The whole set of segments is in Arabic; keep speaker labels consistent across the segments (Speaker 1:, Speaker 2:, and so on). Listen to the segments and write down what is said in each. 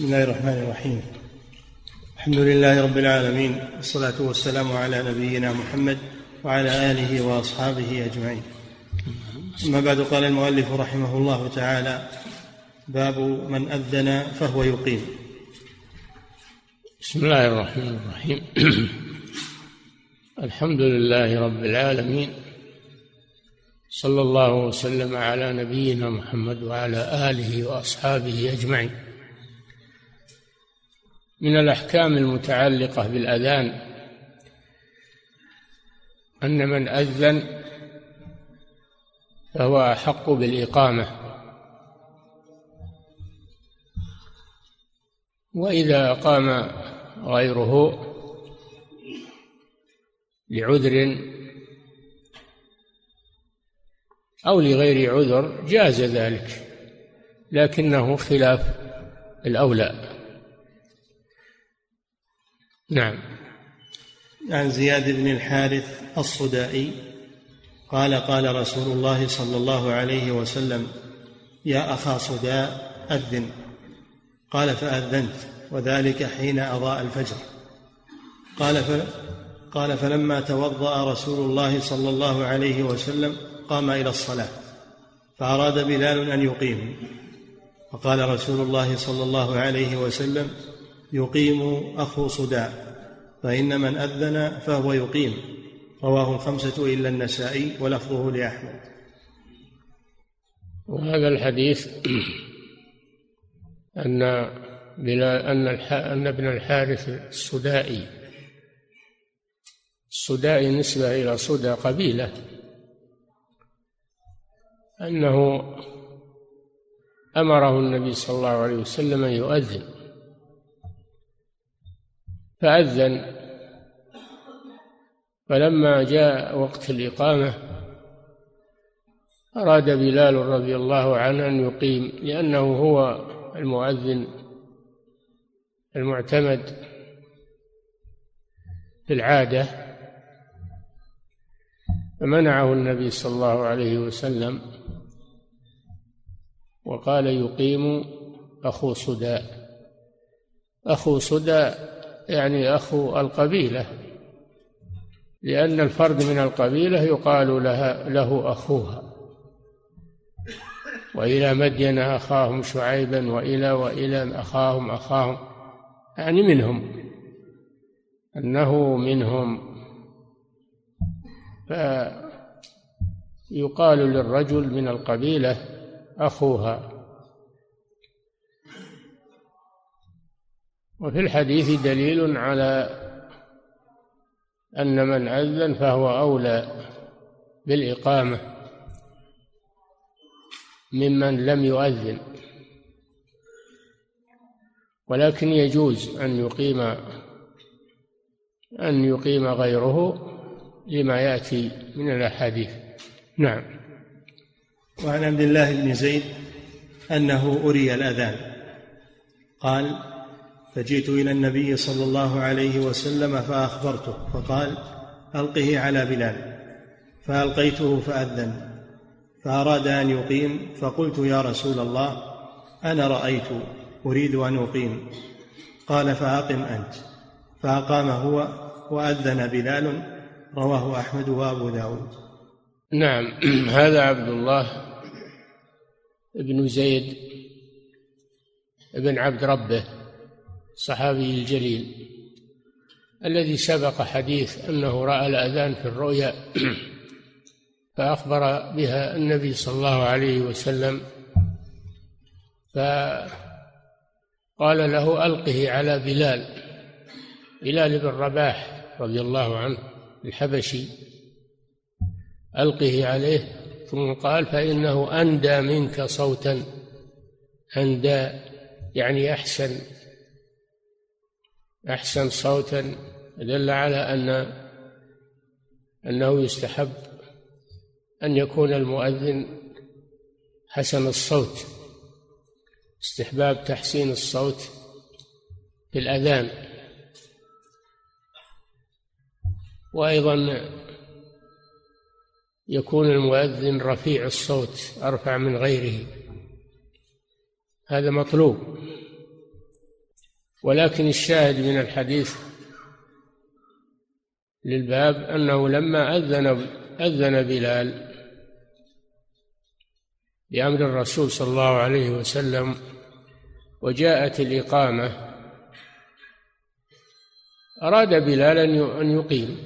Speaker 1: بسم الله الرحمن الرحيم. الحمد لله رب العالمين والصلاة والسلام على نبينا محمد وعلى آله وأصحابه أجمعين. أما بعد قال المؤلف رحمه الله تعالى باب من أذن فهو يقيم.
Speaker 2: بسم الله الرحمن الرحيم. الحمد لله رب العالمين صلى الله وسلم على نبينا محمد وعلى آله وأصحابه أجمعين. من الأحكام المتعلقة بالأذان أن من أذن فهو أحق بالإقامة. وإذا قام غيره لعذر أو لغير عذر جاز ذلك لكنه خلاف الأولى. نعم.
Speaker 1: عن زياد بن الحارث الصدائي قال قال رسول الله صلى الله عليه وسلم يا أخا صداء أذن. قال فأذنت وذلك حين أضاء الفجر. قال ف... قال فلما توضأ رسول الله صلى الله عليه وسلم قام إلى الصلاة فأراد بلال أن يقيم. فقال رسول الله صلى الله عليه وسلم يقيم أخو صداع فإن من أذن فهو يقيم. رواه الخمسة إلا النسائي ولفظه لأحمد.
Speaker 2: وهذا الحديث أن بلال أن أن ابن الحارث السدائي السدائي نسبة إلى صدى قبيلة أنه أمره النبي صلى الله عليه وسلم أن يؤذن. فأذن. فلما جاء وقت الإقامة أراد بلال رضي الله عنه أن يقيم لأنه هو المؤذن المعتمد في العادة فمنعه النبي صلى الله عليه وسلم وقال يقيم أخو صداء. أخو صداء يعني أخو القبيلة لأن الفرد من القبيلة يقال لها له أخوها. وإلى مدين أخاهم شعيبا وإلى وإلى أخاهم أخاهم يعني منهم. أنه منهم. فيقال للرجل من القبيلة أخوها. وفي الحديث دليل على أن من أذن فهو أولى بالإقامة ممن لم يؤذن. ولكن يجوز أن يقيم أن يقيم غيره لما يأتي من الأحاديث. نعم.
Speaker 1: وعن عبد الله بن زيد أنه أري الأذان. قال فجئت إلى النبي صلى الله عليه وسلم فأخبرته فقال ألقه على بلال. فألقيته فأذن. فأراد أن يقيم فقلت يا رسول الله أنا رأيت أريد أن أقيم. قال فأقم أنت. فأقام هو وأذن بلال رواه أحمد وأبو داود.
Speaker 2: نعم. هذا عبد الله بن زيد بن عبد ربه. الصحابي الجليل الذي سبق حديث أنه رأى الأذان في الرؤيا فأخبر بها النبي صلى الله عليه وسلم فقال له ألقه على بلال بلال بن رباح رضي الله عنه الحبشي ألقه عليه ثم قال فإنه أندى منك صوتا أندى يعني أحسن أحسن صوتا دل على أن أنه يستحب أن يكون المؤذن حسن الصوت استحباب تحسين الصوت في الأذان. وأيضا يكون المؤذن رفيع الصوت أرفع من غيره. هذا مطلوب. ولكن الشاهد من الحديث للباب أنه لما أذن أذن بلال بأمر الرسول صلى الله عليه وسلم وجاءت الإقامة أراد بلال أن يقيم.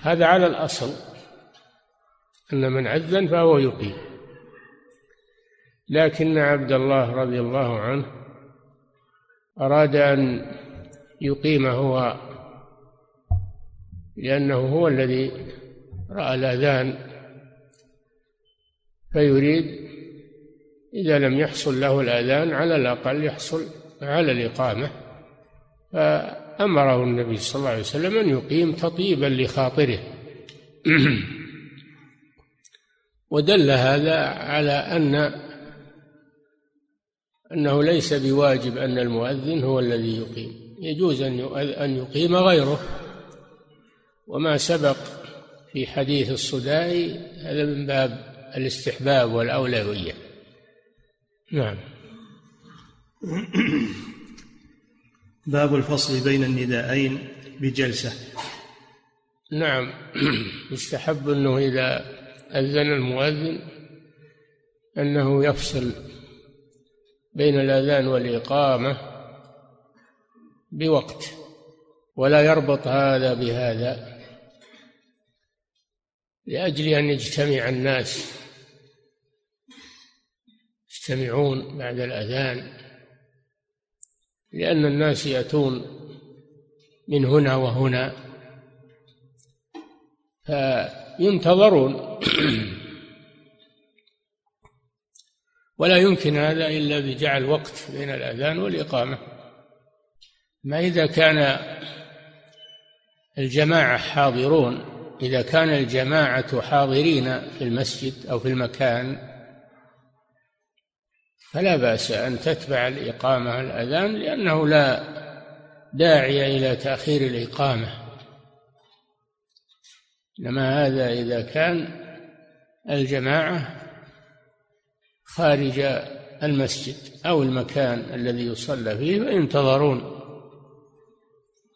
Speaker 2: هذا على الأصل أن من أذن فهو يقيم. لكن عبد الله رضي الله عنه أراد أن يقيم هو لأنه هو الذي رأى الأذان فيريد إذا لم يحصل له الأذان على الأقل يحصل على الإقامة. فأمره النبي صلى الله عليه وسلم أن يقيم تطيبا لخاطره. ودل هذا على أن أنه ليس بواجب أن المؤذن هو الذي يقيم. يجوز أن يقيم غيره. وما سبق في حديث الصدائي هذا من باب الاستحباب والأولوية. نعم.
Speaker 1: باب الفصل بين النداءين بجلسة.
Speaker 2: نعم. يستحب أنه إذا أذن المؤذن أنه يفصل بين الأذان والإقامة بوقت ولا يربط هذا بهذا. لأجل أن يجتمع الناس يجتمعون بعد الأذان لأن الناس يأتون من هنا وهنا فينتظرون ولا يمكن هذا إلا بجعل وقت بين الأذان والإقامة. ما إذا كان الجماعة حاضرون إذا كان الجماعة حاضرين في المسجد أو في المكان فلا بأس أن تتبع الإقامة الأذان لأنه لا داعي إلى تأخير الإقامة. إنما هذا إذا كان الجماعة خارج المسجد أو المكان الذي يصلى فيه فينتظرون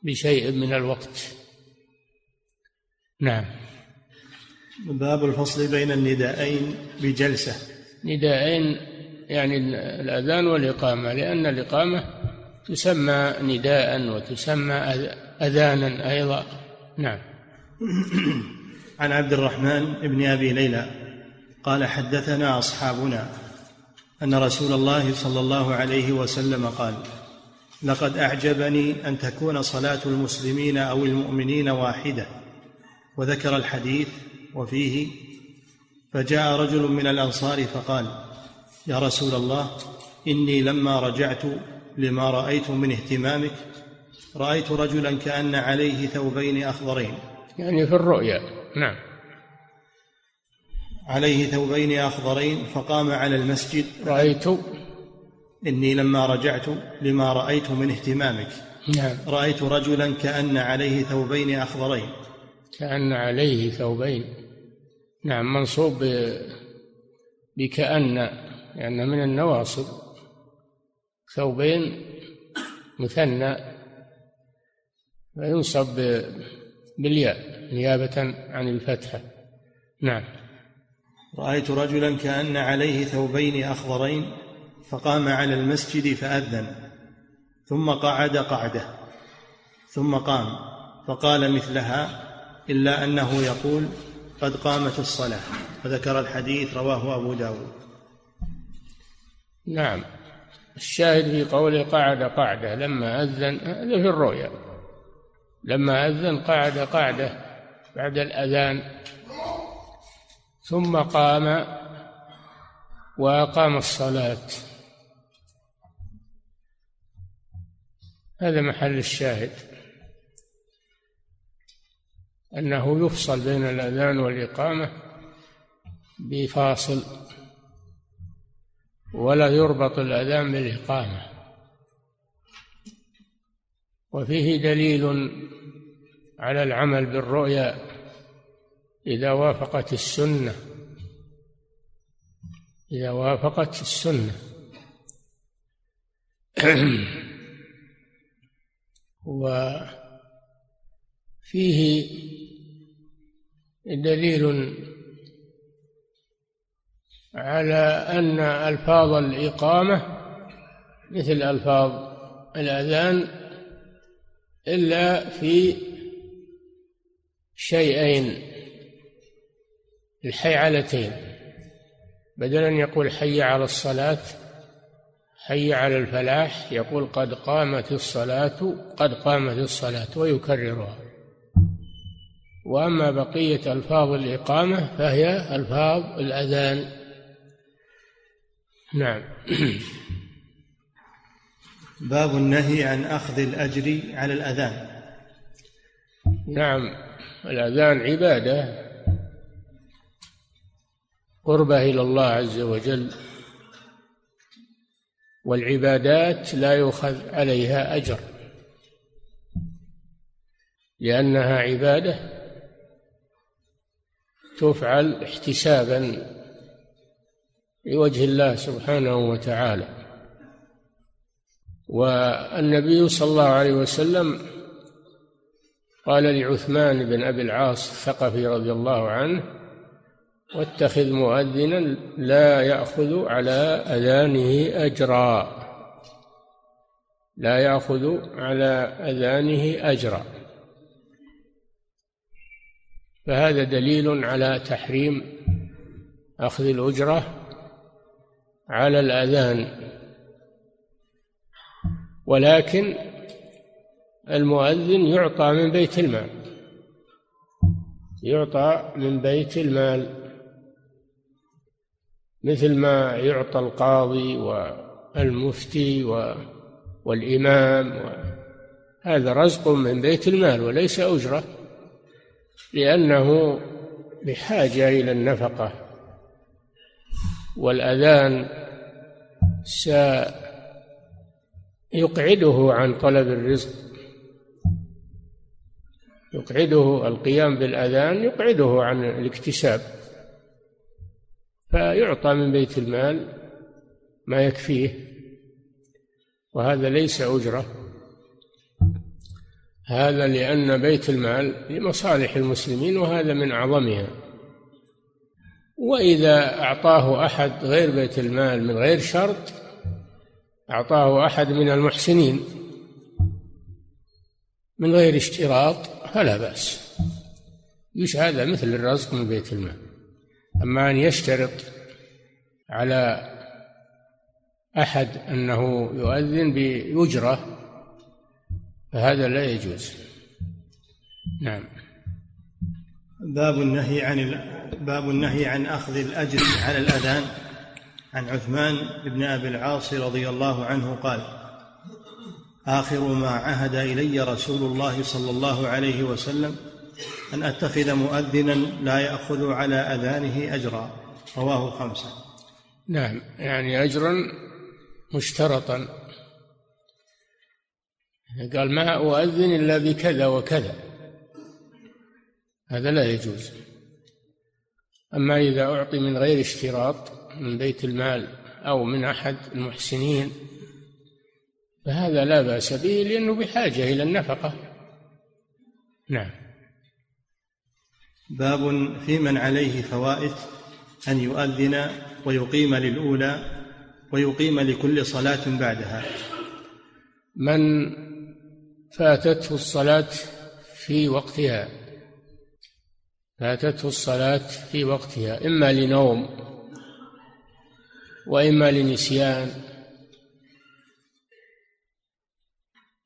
Speaker 2: بشيء من الوقت. نعم.
Speaker 1: باب الفصل بين النداءين بجلسة.
Speaker 2: نداءين يعني الأذان والإقامة لأن الإقامة تسمى نداء وتسمى أذانا أيضا. نعم.
Speaker 1: عن عبد الرحمن بن أبي ليلى قال حدثنا أصحابنا أن رسول الله صلى الله عليه وسلم قال لقد أعجبني أن تكون صلاة المسلمين أو المؤمنين واحدة وذكر الحديث وفيه فجاء رجل من الأنصار فقال يا رسول الله إني لما رجعت لما رأيت من اهتمامك رأيت رجلا كأن عليه ثوبين أخضرين
Speaker 2: يعني في الرؤيا. نعم.
Speaker 1: عليه ثوبين أخضرين فقام على المسجد.
Speaker 2: رأيت.
Speaker 1: إني لما رجعت لما رأيت من اهتمامك.
Speaker 2: نعم.
Speaker 1: رأيت رجلا كأن عليه ثوبين أخضرين.
Speaker 2: كأن عليه ثوبين. نعم منصوب بكأن لأن من النواصب. ثوبين مثنى. وينصب بالياء نيابة عن الفتحة. نعم.
Speaker 1: رأيت رجلا كأن عليه ثوبين أخضرين فقام على المسجد فأذن ثم قعد قعده ثم قام فقال مثلها إلا أنه يقول قد قامت الصلاة فذكر الحديث رواه أبو داود.
Speaker 2: نعم الشاهد في قوله قعد قعدة لما أذن هذا في الرؤيا لما أذن قعد قعدة بعد الأذان ثم قام وأقام الصلاة. هذا محل الشاهد أنه يفصل بين الأذان والإقامة بفاصل ولا يربط الأذان بالإقامة وفيه دليل على العمل بالرؤيا إذا وافقت السنة. إذا وافقت السنة. وفيه دليل على أن ألفاظ الإقامة مثل ألفاظ الأذان إلا في شيئين. الحيعلتين بدل أن يقول حي على الصلاة حي على الفلاح يقول قد قامت الصلاة قد قامت الصلاة ويكررها. وأما بقية ألفاظ الإقامة فهي ألفاظ الأذان. نعم.
Speaker 1: باب النهي عن أخذ الأجر على الأذان.
Speaker 2: نعم. الأذان عبادة. قربة إلى الله عز وجل والعبادات لا يؤخذ عليها أجر لأنها عبادة تفعل احتسابا لوجه الله سبحانه وتعالى. والنبي صلى الله عليه وسلم قال لعثمان بن أبي العاص الثقفي رضي الله عنه واتخذ مؤذنا لا يأخذ على أذانه أجرا. لا يأخذ على أذانه أجرا. فهذا دليل على تحريم أخذ الأجرة على الأذان. ولكن المؤذن يعطى من بيت المال. يعطى من بيت المال. مثل ما يعطى القاضي والمفتي والإمام هذا رزق من بيت المال وليس أجرة لأنه بحاجة إلى النفقة. والأذان سيقعده عن طلب الرزق. يقعده القيام بالأذان يقعده عن الاكتساب. فيعطى من بيت المال ما يكفيه وهذا ليس أجرة هذا لأن بيت المال لمصالح المسلمين وهذا من أعظمها. وإذا أعطاه أحد غير بيت المال من غير شرط أعطاه أحد من المحسنين من غير اشتراط فلا بأس. يش هذا مثل الرزق من بيت المال. أما أن يشترط على أحد أنه يؤذن بأجرة فهذا لا يجوز. نعم.
Speaker 1: باب النهي عن باب النهي عن أخذ الأجر على الأذان. عن عثمان بن أبي العاص رضي الله عنه قال آخر ما عهد إلي رسول الله صلى الله عليه وسلم أن أتخذ مؤذنا لا يأخذ على أذانه أجرا. رواه خمسة.
Speaker 2: نعم يعني أجرا مشترطا. قال ما أؤذن إلا بكذا وكذا. هذا لا يجوز. أما إذا أعطي من غير اشتراط من بيت المال أو من أحد المحسنين فهذا لا بأس به لأنه بحاجة إلى النفقة. نعم.
Speaker 1: باب في من عليه فوائد أن يؤذن ويقيم للأولى ويقيم لكل صلاة بعدها.
Speaker 2: من فاتته الصلاة في وقتها فاتته الصلاة في وقتها إما لنوم وإما لنسيان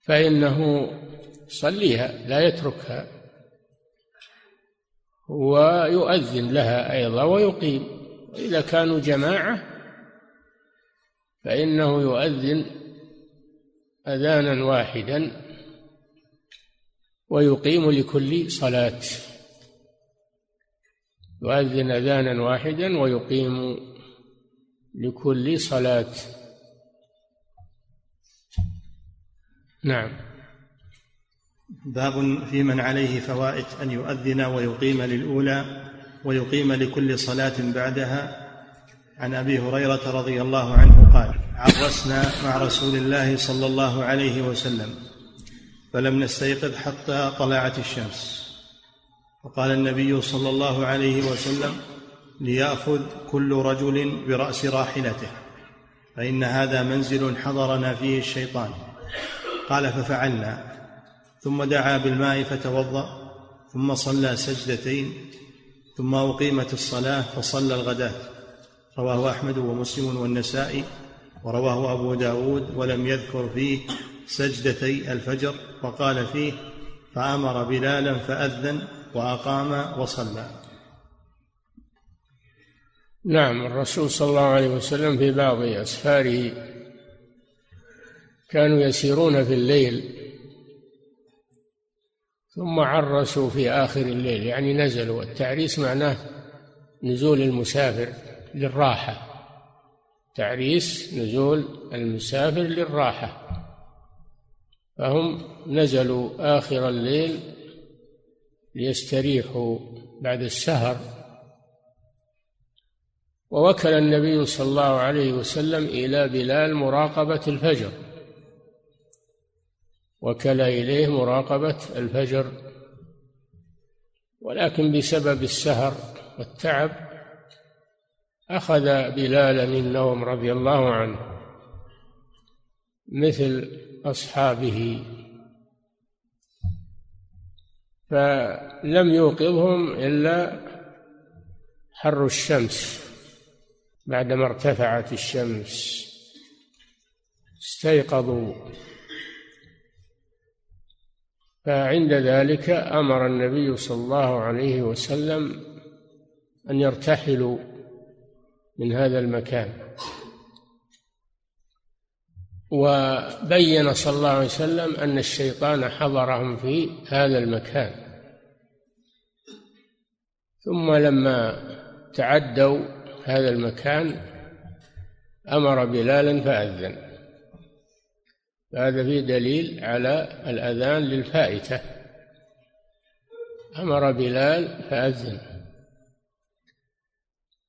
Speaker 2: فإنه يصليها لا يتركها. ويؤذن لها أيضا ويقيم. إذا كانوا جماعة فإنه يؤذن أذانا واحدا ويقيم لكل صلاة. يؤذن أذانا واحدا ويقيم لكل صلاة. نعم.
Speaker 1: باب في من عليه فوائد أن يؤذن ويقيم للأولى ويقيم لكل صلاة بعدها. عن أبي هريرة رضي الله عنه قال عرسنا مع رسول الله صلى الله عليه وسلم فلم نستيقظ حتى طلعت الشمس. وقال النبي صلى الله عليه وسلم ليأخذ كل رجل برأس راحلته فإن هذا منزل حضرنا فيه الشيطان. قال ففعلنا. ثم دعا بالماء فتوضأ ثم صلى سجدتين ثم أقيمت الصلاة فصلى الغداة. رواه أحمد ومسلم والنسائي ورواه أبو داود ولم يذكر فيه سجدتي الفجر وقال فيه فأمر بلالا فأذن وأقام وصلى.
Speaker 2: نعم الرسول صلى الله عليه وسلم في بعض أسفاره كانوا يسيرون في الليل ثم عرسوا في آخر الليل. يعني نزلوا. التعريس معناه نزول المسافر للراحة. تعريس نزول المسافر للراحة. فهم نزلوا آخر الليل ليستريحوا بعد السهر. ووكل النبي صلى الله عليه وسلم إلى بلال مراقبة الفجر. وكل إليه مراقبة الفجر. ولكن بسبب السهر والتعب أخذ بلالا النوم رضي الله عنه مثل أصحابه. فلم يوقظهم إلا حر الشمس بعدما ارتفعت الشمس. استيقظوا. فعند ذلك أمر النبي صلى الله عليه وسلم أن يرتحلوا من هذا المكان. وبين صلى الله عليه وسلم أن الشيطان حضرهم في هذا المكان. ثم لما تعدوا هذا المكان أمر بلالا فأذن. هذا فيه دليل على الأذان للفائتة. أمر بلال فأذن.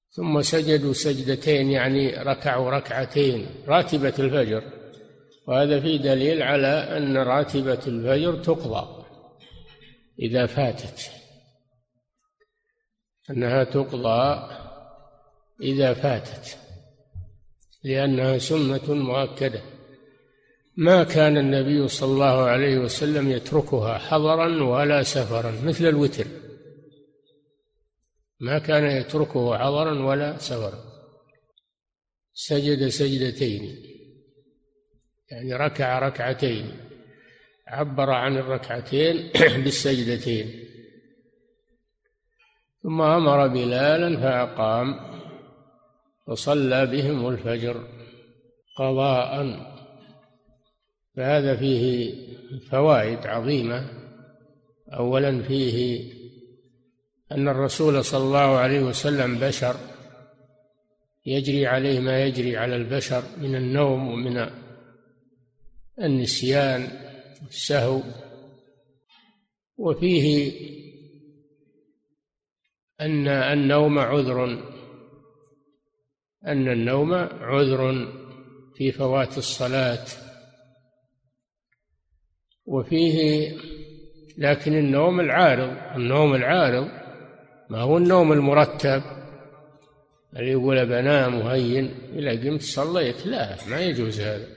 Speaker 2: ثم سجدوا سجدتين يعني ركعوا ركعتين راتبة الفجر. وهذا فيه دليل على أن راتبة الفجر تقضى إذا فاتت. أنها تقضى إذا فاتت لأنها سنة مؤكدة. ما كان النبي صلى الله عليه وسلم يتركها حضرا ولا سفرا مثل الوتر. ما كان يتركه حضرا ولا سفرا. سجد سجدتين. يعني ركع ركعتين. عبر عن الركعتين بالسجدتين. ثم أمر بلالا فأقام. وصلى بهم الفجر قضاء. فهذا فيه فوائد عظيمة. أولا فيه أن الرسول صلى الله عليه وسلم بشر يجري عليه ما يجري على البشر من النوم ومن النسيان السهو وفيه أن النوم عذر أن النوم عذر في فوات الصلاة. وفيه لكن النوم العارض النوم العارض ما هو النوم المرتب. اللي يقول بنام وهين إذا قمت صليت. لا ما يجوز هذا.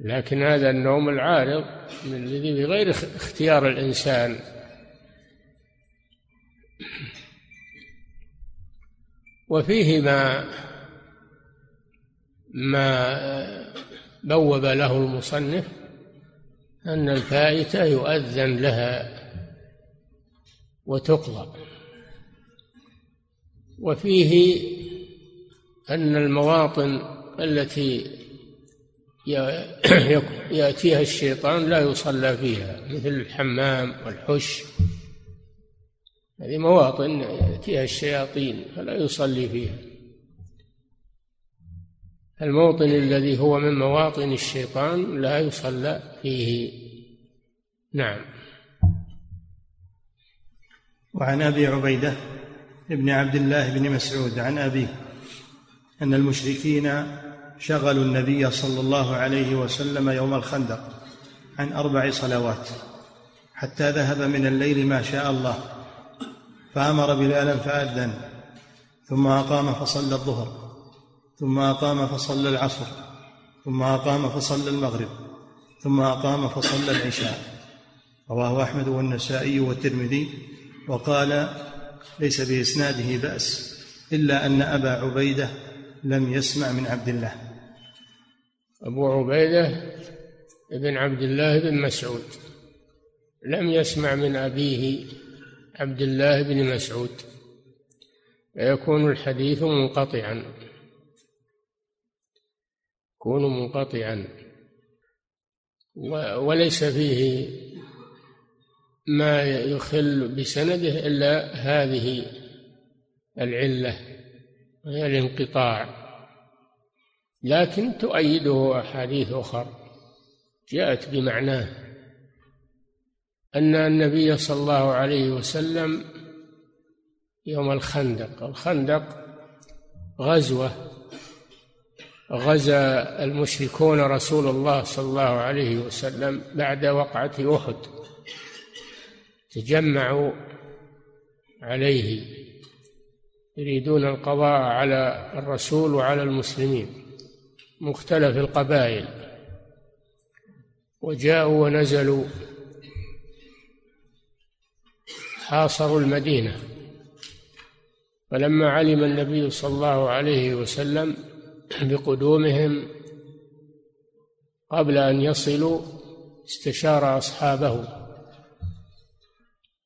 Speaker 2: لكن هذا النوم العارض الذي بغير اختيار الإنسان. وفيه ما ما بوب له المصنف أن الفائتة يؤذن لها وتقضى. وفيه أن المواطن التي يأتيها الشيطان لا يصلى فيها مثل الحمام والحش. هذه مواطن يأتيها الشياطين فلا يصلي فيها. الموطن الذي هو من مواطن الشيطان لا يصلى فيه. نعم.
Speaker 1: وعن أبي عبيدة ابن عبد الله بن مسعود عن أبيه أن المشركين شغلوا النبي صلى الله عليه وسلم يوم الخندق عن أربع صلوات حتى ذهب من الليل ما شاء الله فأمر بلالا فأذن ثم أقام فصلى الظهر. ثم أقام فصلى العصر ثم أقام فصلى المغرب ثم أقام فصلى العشاء. رواه أحمد والنسائي والترمذي. وقال ليس بإسناده بأس إلا أن أبا عبيدة لم يسمع من عبد الله.
Speaker 2: أبو عبيدة بن عبد الله بن مسعود لم يسمع من أبيه عبد الله بن مسعود فيكون الحديث منقطعا. يكون منقطعا. وليس فيه ما يخل بسنده إلا هذه العلة وهي الانقطاع. لكن تؤيده أحاديث أخرى جاءت بمعناه أن النبي صلى الله عليه وسلم يوم الخندق الخندق غزوة غزا المشركون رسول الله صلى الله عليه وسلم بعد وقعة أحد. تجمعوا عليه. يريدون القضاء على الرسول وعلى المسلمين. مختلف القبائل. وجاءوا ونزلوا. حاصروا المدينة. فلما علم النبي صلى الله عليه وسلم بقدومهم قبل أن يصلوا استشار أصحابه.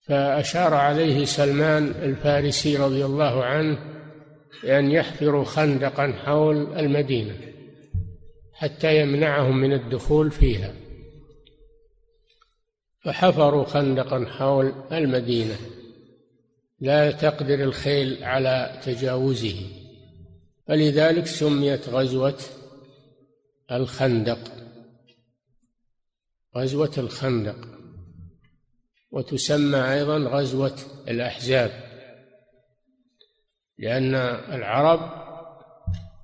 Speaker 2: فأشار عليه سلمان الفارسي رضي الله عنه بان يحفروا خندقا حول المدينة حتى يمنعهم من الدخول فيها. فحفروا خندقا حول المدينة. لا تقدر الخيل على تجاوزه. فلذلك سميت غزوة الخندق. غزوة الخندق. وتسمى أيضا غزوة الأحزاب. لأن العرب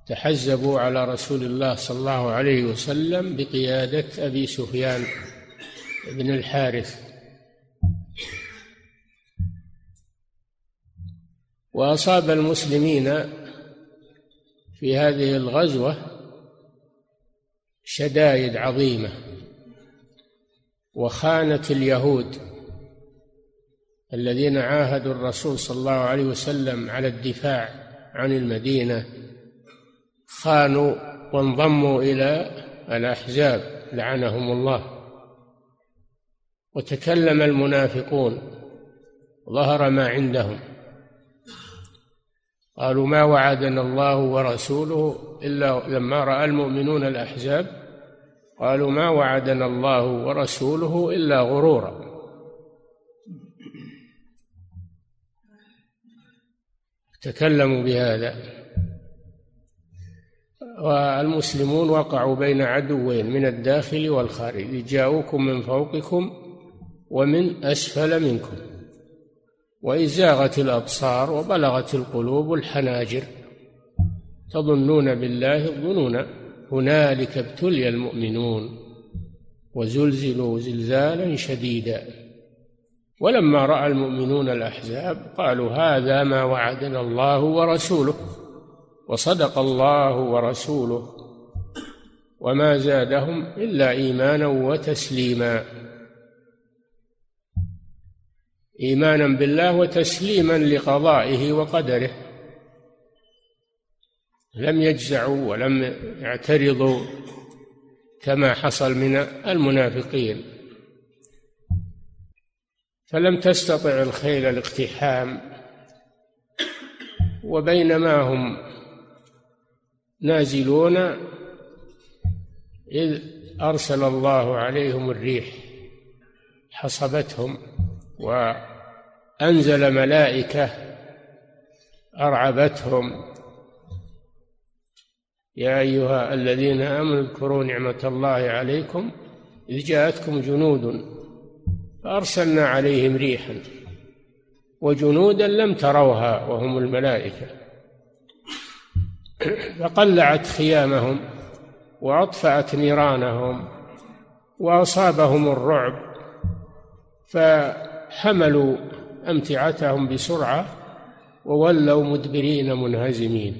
Speaker 2: تحزبوا على رسول الله صلى الله عليه وسلم بقيادة أبي سفيان بن الحارث. وأصاب المسلمين في هذه الغزوة شدائد عظيمة وخانت اليهود الذين عاهدوا الرسول صلى الله عليه وسلم على الدفاع عن المدينة خانوا وانضموا إلى الأحزاب لعنهم الله. وتكلم المنافقون ظهر ما عندهم. قالوا ما وعدنا الله ورسوله إلا لما رأى المؤمنون الأحزاب. قالوا ما وعدنا الله ورسوله إلا غرورا. تكلموا بهذا. والمسلمون وقعوا بين عدوين من الداخل والخارج. جاءوكم من فوقكم ومن أسفل منكم. وإذ زاغت الأبصار وبلغت القلوب الحناجر. تظنون بالله الظنون هنالك ابتلي المؤمنون وزلزلوا زلزالا شديدا. ولما رأى المؤمنون الأحزاب قالوا هذا ما وعدنا الله ورسوله وصدق الله ورسوله وما زادهم إلا ايمانا وتسليما. إيمانا بالله وتسليما لقضائه وقدره. لم يجزعوا ولم يعترضوا كما حصل من المنافقين. فلم تستطع الخيل الاقتحام وبينما هم نازلون إذ أرسل الله عليهم الريح حصبتهم. وأنزل ملائكة أرعبتهم. يا أيها الذين آمنوا اذكروا نعمة الله عليكم إذ جاءتكم جنود فأرسلنا عليهم ريحا وجنودا لم تروها وهم الملائكة. فقلعت خيامهم وأطفأت نيرانهم وأصابهم الرعب. فحملوا أمتعتهم بسرعة وولوا مدبرين منهزمين.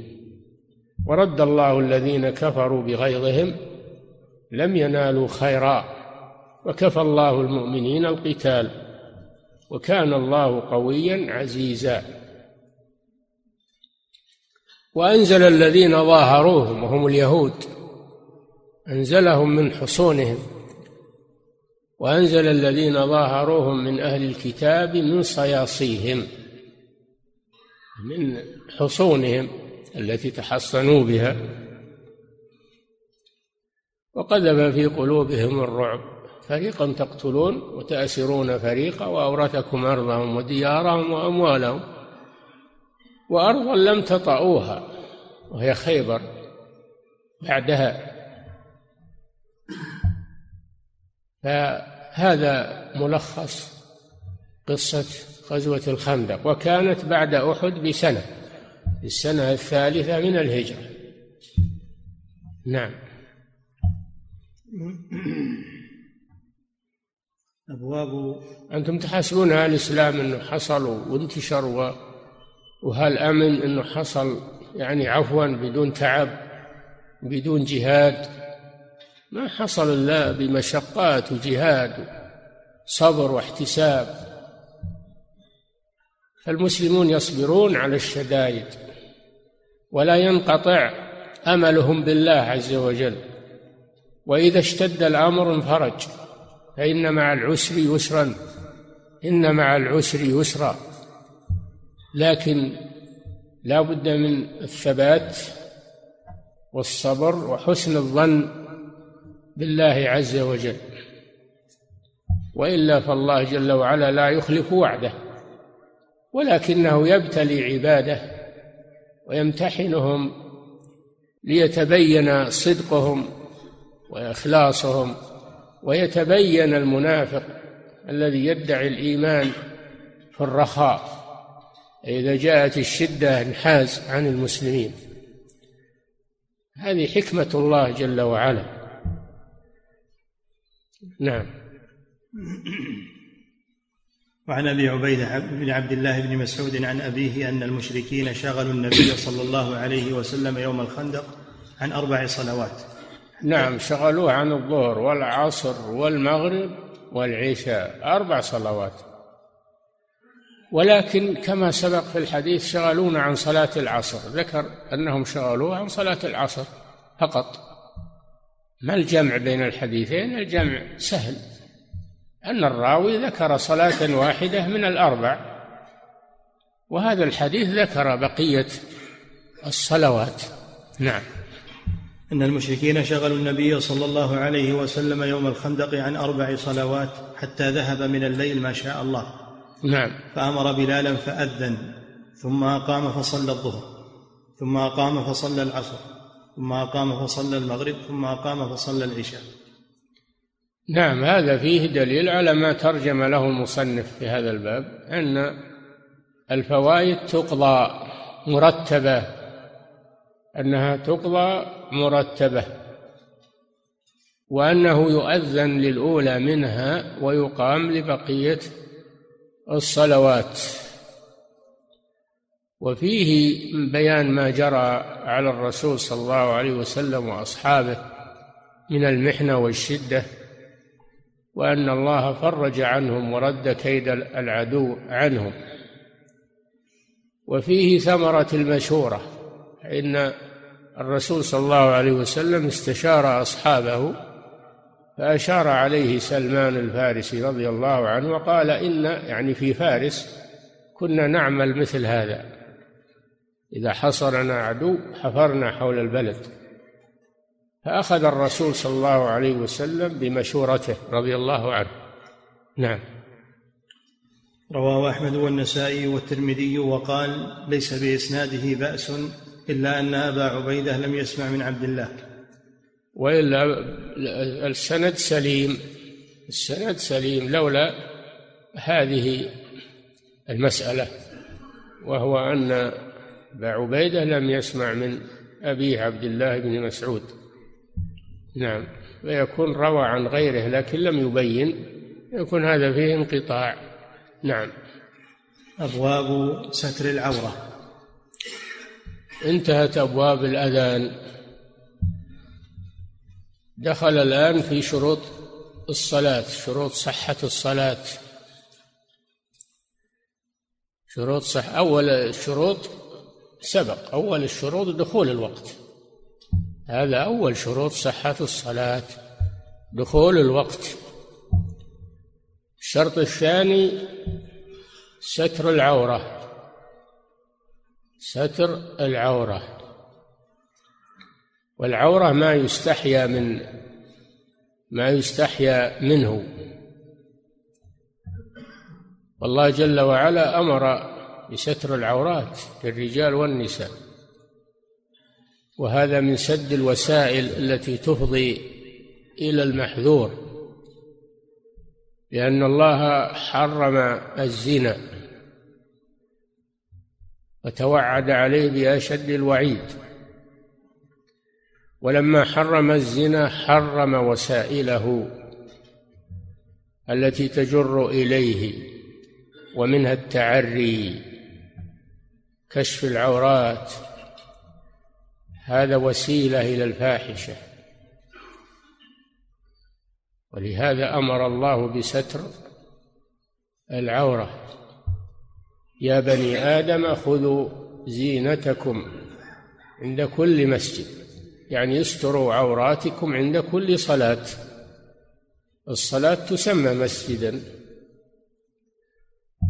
Speaker 2: ورد الله الذين كفروا بغيظهم لم ينالوا خيرا وكفى الله المؤمنين القتال وكان الله قويا عزيزا. وأنزل الذين ظاهروهم وهم اليهود أنزلهم من حصونهم. وأنزل الذين ظاهروهم من أهل الكتاب من صياصيهم من حصونهم التي تحصنوا بها. وقذف في قلوبهم الرعب. فريقا تقتلون وتأسرون فريقا وأورثكم أرضهم وديارهم وأموالهم وأرضا لم تطئوها وهي خيبر بعدها. فهذا ملخص قصة غزوة الخندق وكانت بعد أحد بسنة السنة الثالثة من الهجرة. نعم. أبواب أنتم تحسبون الإسلام أنه حصل وانتشر و... وهل أمن أنه حصل يعني عفوا بدون تعب بدون جهاد. ما حصل إلا بمشقات وجهاد صبر واحتساب. فالمسلمون يصبرون على الشدائد ولا ينقطع أملهم بالله عز وجل. وإذا اشتد الأمر انفرج فإن مع العسر يسرا إن مع العسر يسرا. لكن لا بد من الثبات والصبر وحسن الظن بالله عز وجل. وإلا فالله جل وعلا لا يخلف وعده ولكنه يبتلي عباده ويمتحنهم ليتبين صدقهم وإخلاصهم ويتبين المنافق الذي يدعي الإيمان في الرخاء. إذا جاءت الشدة انحاز عن المسلمين. هذه حكمة الله جل وعلا. نعم.
Speaker 1: وعن أبي عبيدة بن عبد الله بن مسعود عن أبيه أن المشركين شغلوا النبي صلى الله عليه وسلم يوم الخندق عن أربع صلوات.
Speaker 2: نعم شغلوه عن الظهر والعصر والمغرب والعشاء. أربع صلوات. ولكن كما سبق في الحديث شغلونا عن صلاة العصر. ذكر أنهم شغلوه عن صلاة العصر فقط. ما الجمع بين الحديثين؟ الجمع سهل. أن الراوي ذكر صلاة واحدة من الأربع وهذا الحديث ذكر بقية الصلوات. نعم.
Speaker 1: أن المشركين شغلوا النبي صلى الله عليه وسلم يوم الخندق عن أربع صلوات حتى ذهب من الليل ما شاء الله.
Speaker 2: نعم.
Speaker 1: فأمر بلالا فأذن ثم أقام فصلى الظهر ثم أقام فصلى العصر. ثم أقام فصلى المغرب ثم أقام فصلى العشاء.
Speaker 2: نعم هذا فيه دليل على ما ترجم له المصنف في هذا الباب أن الفوائد تقضى مرتبة أنها تقضى مرتبة وأنه يؤذن للأولى منها ويقام لبقية الصلوات. وفيه بيان ما جرى على الرسول صلى الله عليه وسلم وأصحابه من المحنة والشدة وأن الله فرج عنهم ورد كيد العدو عنهم. وفيه ثمرة المشورة إن الرسول صلى الله عليه وسلم استشار أصحابه فأشار عليه سلمان الفارسي رضي الله عنه وقال إن يعني في فارس كنا نعمل مثل هذا. إذا حصرنا عدو حفرنا حول البلد. فأخذ الرسول صلى الله عليه وسلم بمشورته رضي الله عنه. نعم.
Speaker 1: رواه أحمد والنسائي والترمذي وقال ليس بإسناده بأس إلا أن أبا عبيدة لم يسمع من عبد الله.
Speaker 2: وإلا السند سليم. السند سليم لولا هذه المسألة وهو أن أبا عبيدة لم يسمع من أبيه عبد الله بن مسعود. نعم ويكون روى عن غيره لكن لم يبين يكون هذا فيه انقطاع. نعم.
Speaker 1: أبواب ستر العورة.
Speaker 2: انتهت أبواب الأذان. دخل الآن في شروط الصلاة شروط صحة الصلاة. شروط صح أول الشروط سبق أول الشروط دخول الوقت. هذا أول شروط صحة الصلاة دخول الوقت. الشرط الثاني ستر العورة. ستر العورة. والعورة ما يستحيا من ما يستحيا منه. والله جل وعلا أمر بستر العورات للرجال والنساء. وهذا من سد الوسائل التي تفضي إلى المحذور لأن الله حرم الزنا وتوعد عليه بأشد الوعيد. ولما حرم الزنا حرم وسائله التي تجر إليه ومنها التعري. كشف العورات. هذا وسيلة إلى الفاحشة. ولهذا أمر الله بستر العورة. يا بني آدم خذوا زينتكم عند كل مسجد. يعني استروا عوراتكم عند كل صلاة. الصلاة تسمى مسجدا.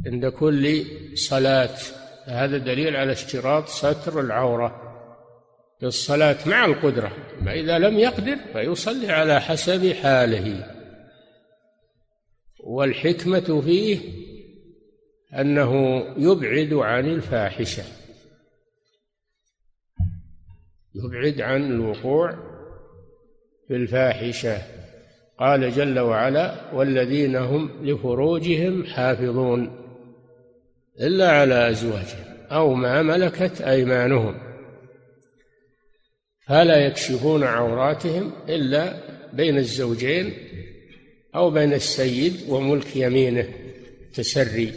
Speaker 2: عند كل صلاة. هذا دليل على اشتراط ستر العورة في الصلاة مع القدرة ما إذا لم يقدر فيصلي على حسب حاله. والحكمة فيه أنه يبعد عن الفاحشة يبعد عن الوقوع في الفاحشة. قال جل وعلا والذين هم لفروجهم حافظون إلا على أزواجهم أو ما ملكت أيمانهم. فلا يكشفون عوراتهم إلا بين الزوجين أو بين السيد وملك يمينه تسري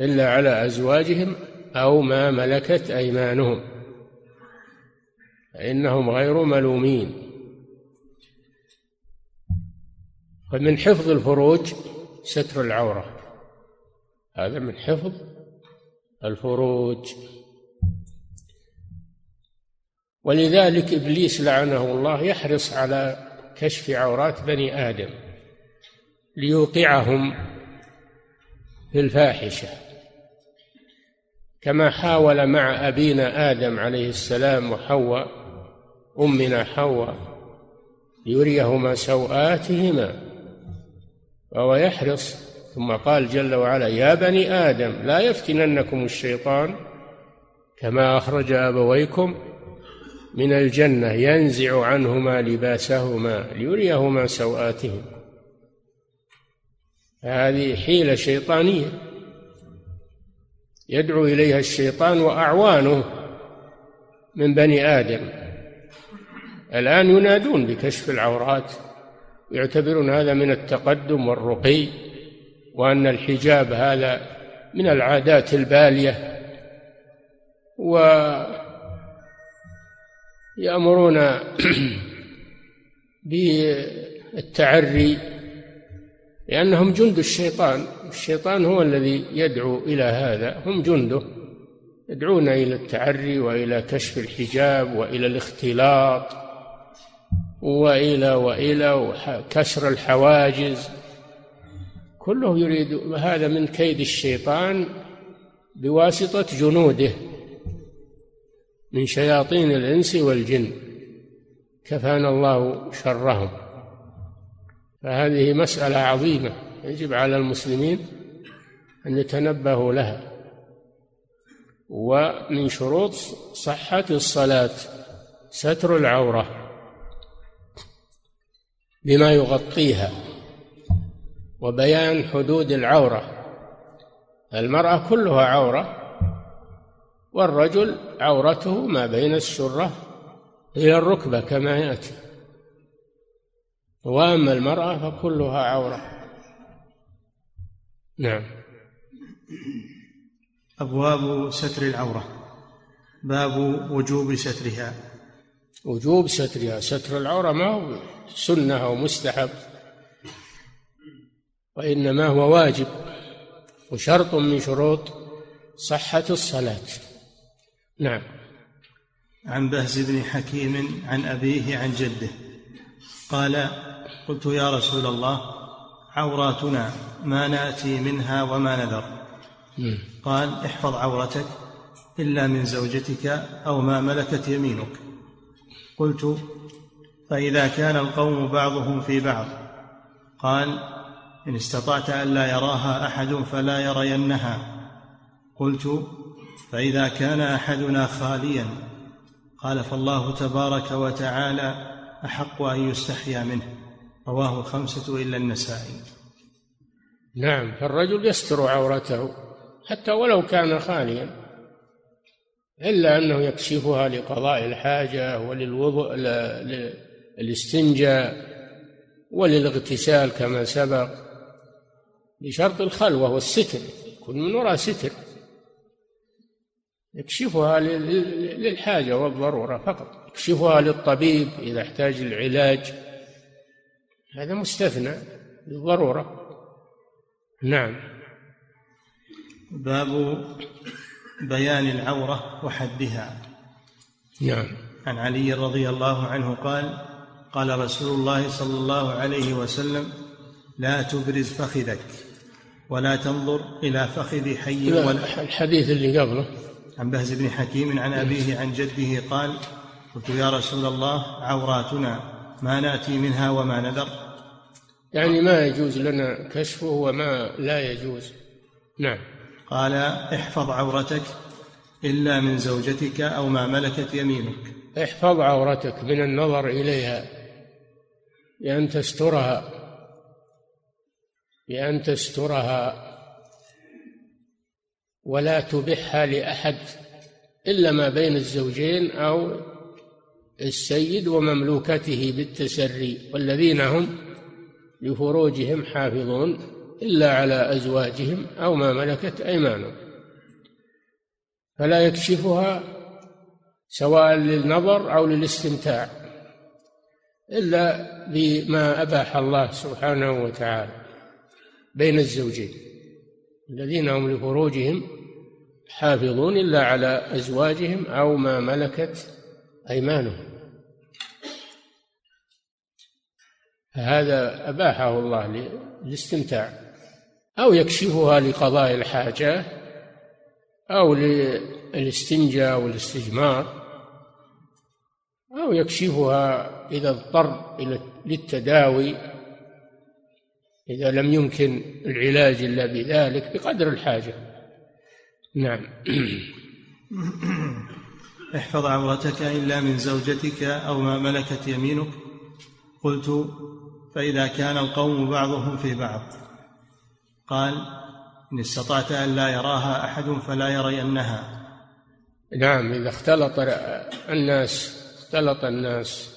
Speaker 2: إلا على أزواجهم أو ما ملكت أيمانهم فإنهم غير ملومين. فمن حفظ الفروج ستر العورة. هذا من حفظ الفروج. ولذلك إبليس لعنه الله يحرص على كشف عورات بني آدم ليوقعهم في الفاحشة. كما حاول مع أبينا آدم عليه السلام وحواء أمنا حواء ليريهما سوآتهما وهو يحرص ثم قال جل وعلا يا بني آدم لا يفتننكم الشيطان كما أخرج أبويكم من الجنة ينزع عنهما لباسهما ليريهما سوآتهم هذه حيلة شيطانية يدعو إليها الشيطان وأعوانه من بني آدم. الآن ينادون بكشف العورات ويعتبرون هذا من التقدم والرقي. وأن الحجاب هذا من العادات البالية ويأمرون بالتعري لأنهم جند الشيطان. الشيطان هو الذي يدعو إلى هذا هم جنده يدعون إلى التعري وإلى كشف الحجاب وإلى الاختلاط وإلى وإلى وكسر الحواجز. كله يريد هذا من كيد الشيطان بواسطة جنوده من شياطين الإنس والجن. كفانا الله شرهم. فهذه مسألة عظيمة يجب على المسلمين أن يتنبهوا لها. ومن شروط صحة الصلاة ستر العورة بما يغطيها. وبيان حدود العورة. المرأة كلها عورة والرجل عورته ما بين السره إلى الركبة كما يأتي. وأما المرأة فكلها عورة. نعم.
Speaker 1: أبواب ستر العورة. باب وجوب سترها.
Speaker 2: وجوب سترها. ستر العورة ما هو سنة أو مستحب. وإنما هو واجب وشرط من شروط صحة الصلاة. نعم.
Speaker 1: عن بهز بن حكيم عن أبيه عن جده قال قلت يا رسول الله عوراتنا ما نأتي منها وما نذر. قال احفظ عورتك إلا من زوجتك أو ما ملكت يمينك. قلت فإذا كان القوم بعضهم في بعض. قال إن استطعت الا يراها أحد فلا يرينها. قلت فإذا كان أحدنا خاليا قال فالله تبارك وتعالى أحق أن يستحيا منه. رواه الخمسه إلا النسائي.
Speaker 2: نعم فالرجل يستر عورته حتى ولو كان خاليا إلا أنه يكشفها لقضاء الحاجة وللوضوء للاستنجاء وللاغتسال كما سبق. بشرط الخلوة والستر يكون من وراء ستر. يكشفها للحاجة والضرورة فقط. يكشفها للطبيب إذا احتاج العلاج. هذا مستثنى للضرورة. نعم.
Speaker 1: باب بيان العورة وحدها.
Speaker 2: نعم.
Speaker 1: عن علي رضي الله عنه قال قال رسول الله صلى الله عليه وسلم لا تبرز فخذك. ولا تنظر إلى فخذ حي
Speaker 2: ولا الحديث اللي قبله.
Speaker 1: عن بهز بن حكيم عن أبيه عن جده قال قلت يا رسول الله عوراتنا ما نأتي منها وما نذر.
Speaker 2: يعني ما يجوز لنا كشفه وما لا يجوز. نعم.
Speaker 1: قال احفظ عورتك إلا من زوجتك أو ما ملكت يمينك.
Speaker 2: احفظ عورتك من النظر إليها. بأن تسترها. بأن تسترها ولا تبحها لأحد إلا ما بين الزوجين أو السيد ومملوكته بالتسري والذين هم لفروجهم حافظون إلا على أزواجهم أو ما ملكت أيمانهم. فلا يكشفها سواء للنظر أو للاستمتاع إلا بما أباح الله سبحانه وتعالى. بين الزوجين الذين هم لفروجهم حافظون إلا على أزواجهم أو ما ملكت أيمانهم. فهذا أباحه الله للاستمتاع أو يكشفها لقضاء الحاجة أو للاستنجاء والاستجمار أو يكشفها إذا اضطر للتداوي إذا لم يمكن العلاج إلا بذلك بقدر الحاجة. نعم.
Speaker 1: احفظ عورتك إلا من زوجتك أو ما ملكت يمينك. قلت فإذا كان القوم بعضهم في بعض. قال إن استطعت أن لا يراها أحد فلا يرينها
Speaker 2: نعم إذا اختلط الناس اختلط الناس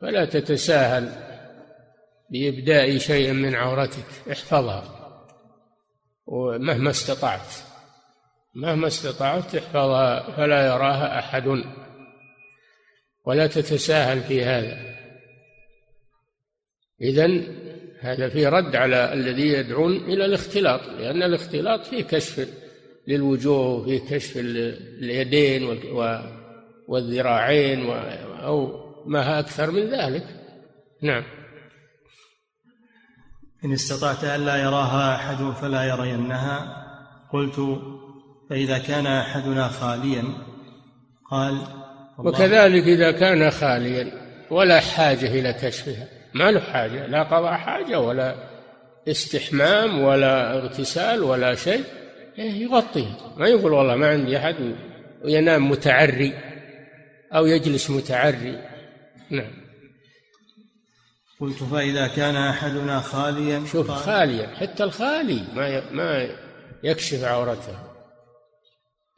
Speaker 2: فلا تتساهل. بإبداء شيء من عورتك احفظها. ومهما استطعت مهما استطعت احفظها فلا يراها أحد. ولا تتساهل في هذا. إذن هذا فيه رد على الذي يدعون إلى الاختلاط لأن الاختلاط فيه كشف للوجوه فيه كشف اليدين والذراعين أو ما أكثر من ذلك. نعم.
Speaker 1: إن استطعت ألا يراها أحد فلا يرينها. قلت فإذا كان أحدنا خاليا قال
Speaker 2: وكذلك إذا كان خاليا ولا حاجة إلى كشفها. ما له حاجة لا قضاء حاجة ولا استحمام ولا اغتسال ولا شيء. إيه، يغطيه. ما يقول والله ما عندي أحد وينام متعري أو يجلس متعري. نعم.
Speaker 1: قلت فإذا كان أحدنا خاليا
Speaker 2: شوف خاليا حتى الخالي ما ما يكشف عورته.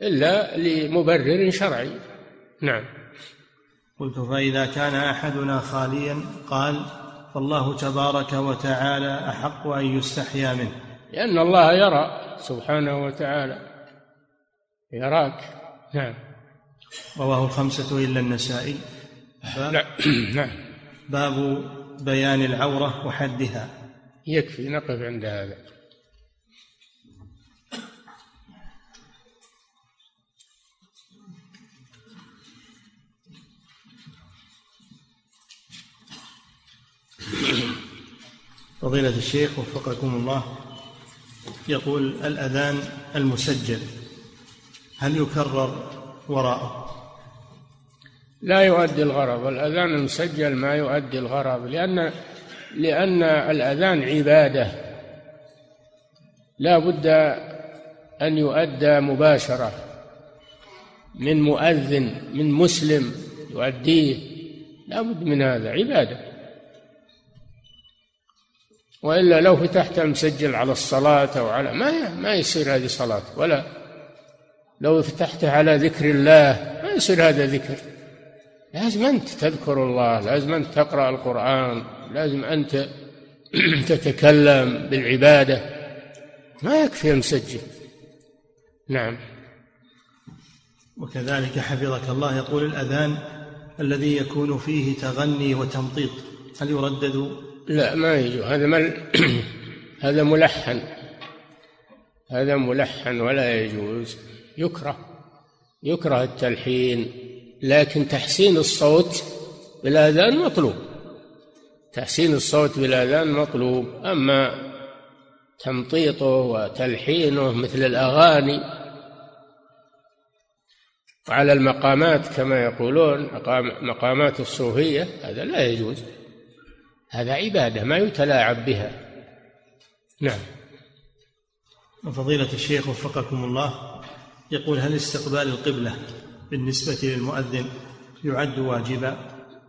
Speaker 2: إلا لمبرر شرعي. نعم.
Speaker 1: قلت فإذا كان أحدنا خاليا قال فالله تبارك وتعالى أحق أن يستحيا منه.
Speaker 2: لأن الله يرى. سبحانه وتعالى يراك. نعم.
Speaker 1: رواه الخمسة إلا النسائي.
Speaker 2: نعم نعم.
Speaker 1: باب بيان العورة وحدها.
Speaker 2: يكفي نقف عند هذا.
Speaker 1: فضيلة الشيخ وفقكم الله يقول الأذان المسجل هل يكرر وراءه؟
Speaker 2: لا يؤدي الغرض الأذان المسجل ما يؤدي الغرض لأن لأن الأذان عبادة. لا بد أن يؤدى مباشرة من مؤذن من مسلم يؤديه. لا بد من هذا عبادة. وإلا لو فتحت مسجل على الصلاة أو على ما ما يصير هذه صلاة ولا. لو فتحت على ذكر الله ما يصير هذا ذكر. لازم أنت تذكر الله لازم أنت تقرأ القرآن لازم أنت تتكلم بالعبادة. ما يكفي المسجل نعم.
Speaker 1: وكذلك حفظك الله يقول الأذان الذي يكون فيه تغني وتمطيط هل يردد؟
Speaker 2: لا ما يجوز. هذا مل هذا ملحن. هذا ملحن ولا يجوز. يكره. يكره التلحين. لكن تحسين الصوت بالآذان مطلوب. تحسين الصوت بالآذان مطلوب. أما تمطيطه وتلحينه مثل الأغاني وعلى المقامات كما يقولون مقامات الصوفية هذا لا يجوز. هذا عبادة ما يتلاعب بها. نعم.
Speaker 1: وفضيلة الشيخ وفقكم الله يقول هل استقبال القبلة بالنسبة للمؤذن يعد واجبا؟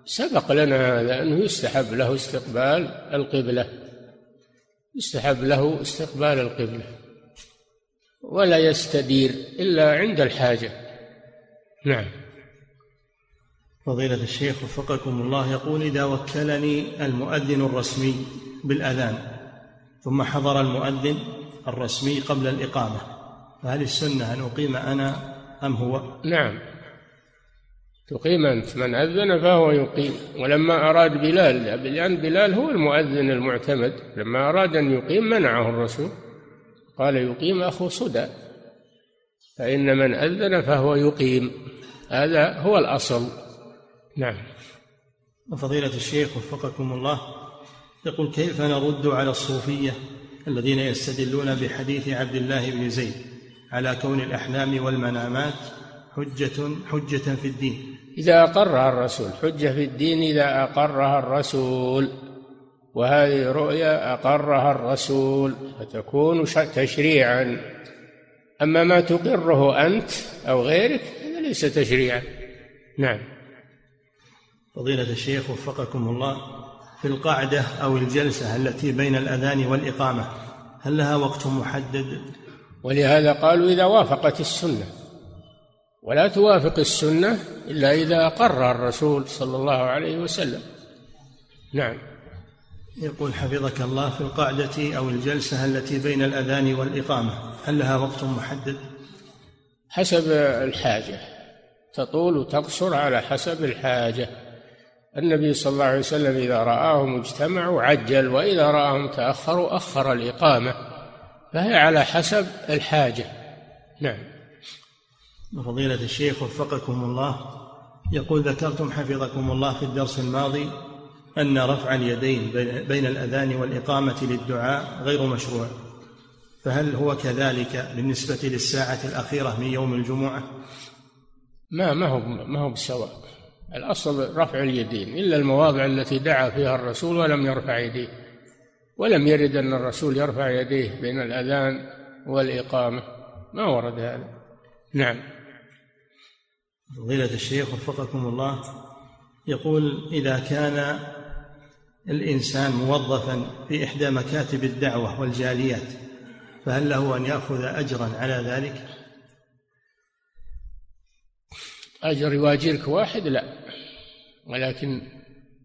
Speaker 2: سبق لنا هذا أنه يستحب له استقبال القبلة. يستحب له استقبال القبلة. ولا يستدير إلا عند الحاجة. نعم.
Speaker 1: فضيلة الشيخ وفقكم الله يقول إذا وكلني المؤذن الرسمي بالأذان ثم حضر المؤذن الرسمي قبل الإقامة فهل السنة أن أقيم أنا أم هو؟
Speaker 2: نعم. تقيم أنت. من أذن فهو يقيم. ولما أراد بلال لأن بلال هو المؤذن المعتمد. لما أراد أن يقيم منعه الرسول. قال يقيم أخو صدى. فإن من أذن فهو يقيم. هذا هو الأصل. نعم.
Speaker 1: وفضيلة الشيخ وفقكم الله يقول كيف نرد على الصوفية الذين يستدلون بحديث عبد الله بن زيد؟ على كون الأحلام والمنامات حجة حجة في الدين.
Speaker 2: إذا أقرها الرسول حجة في الدين إذا أقرها الرسول. وهذه رؤيا أقرها الرسول فتكون تشريعا. أما ما تقره أنت أو غيرك هذا ليس تشريعا. نعم.
Speaker 1: فضيلة الشيخ وفقكم الله في القعدة أو الجلسة التي بين الأذان والإقامة هل لها وقت محدد؟
Speaker 2: ولهذا قالوا إذا وافقت السنة. ولا توافق السنة إلا إذا أقر الرسول صلى الله عليه وسلم. نعم.
Speaker 1: يقول حفظك الله في القعدة أو الجلسة التي بين الأذان والإقامة هل لها وقت محدد؟
Speaker 2: حسب الحاجة. تطول وتقصر على حسب الحاجة. النبي صلى الله عليه وسلم إذا رآهم اجتمعوا عجل وإذا رآهم تأخروا أخر الإقامة. فهي على حسب الحاجة. نعم.
Speaker 1: فضيلة الشيخ وفقكم الله يقول ذكرتم حفظكم الله في الدرس الماضي أن رفع اليدين بين الأذان والإقامة للدعاء غير مشروع. فهل هو كذلك بالنسبة للساعة الأخيرة من يوم الجمعة؟
Speaker 2: ما ما هو ما هو بسواء. الأصل رفع اليدين إلا المواضع التي دعا فيها الرسول ولم يرفع يديه. ولم يرد أن الرسول يرفع يديه بين الأذان والإقامة. ما ورد هذا. نعم.
Speaker 1: فضيلة الشيخ وفقكم الله يقول إذا كان الإنسان موظفا في إحدى مكاتب الدعوة والجاليات فهل له أن يأخذ أجرا على ذلك؟
Speaker 2: أجر يواجرك واحد؟ لا. ولكن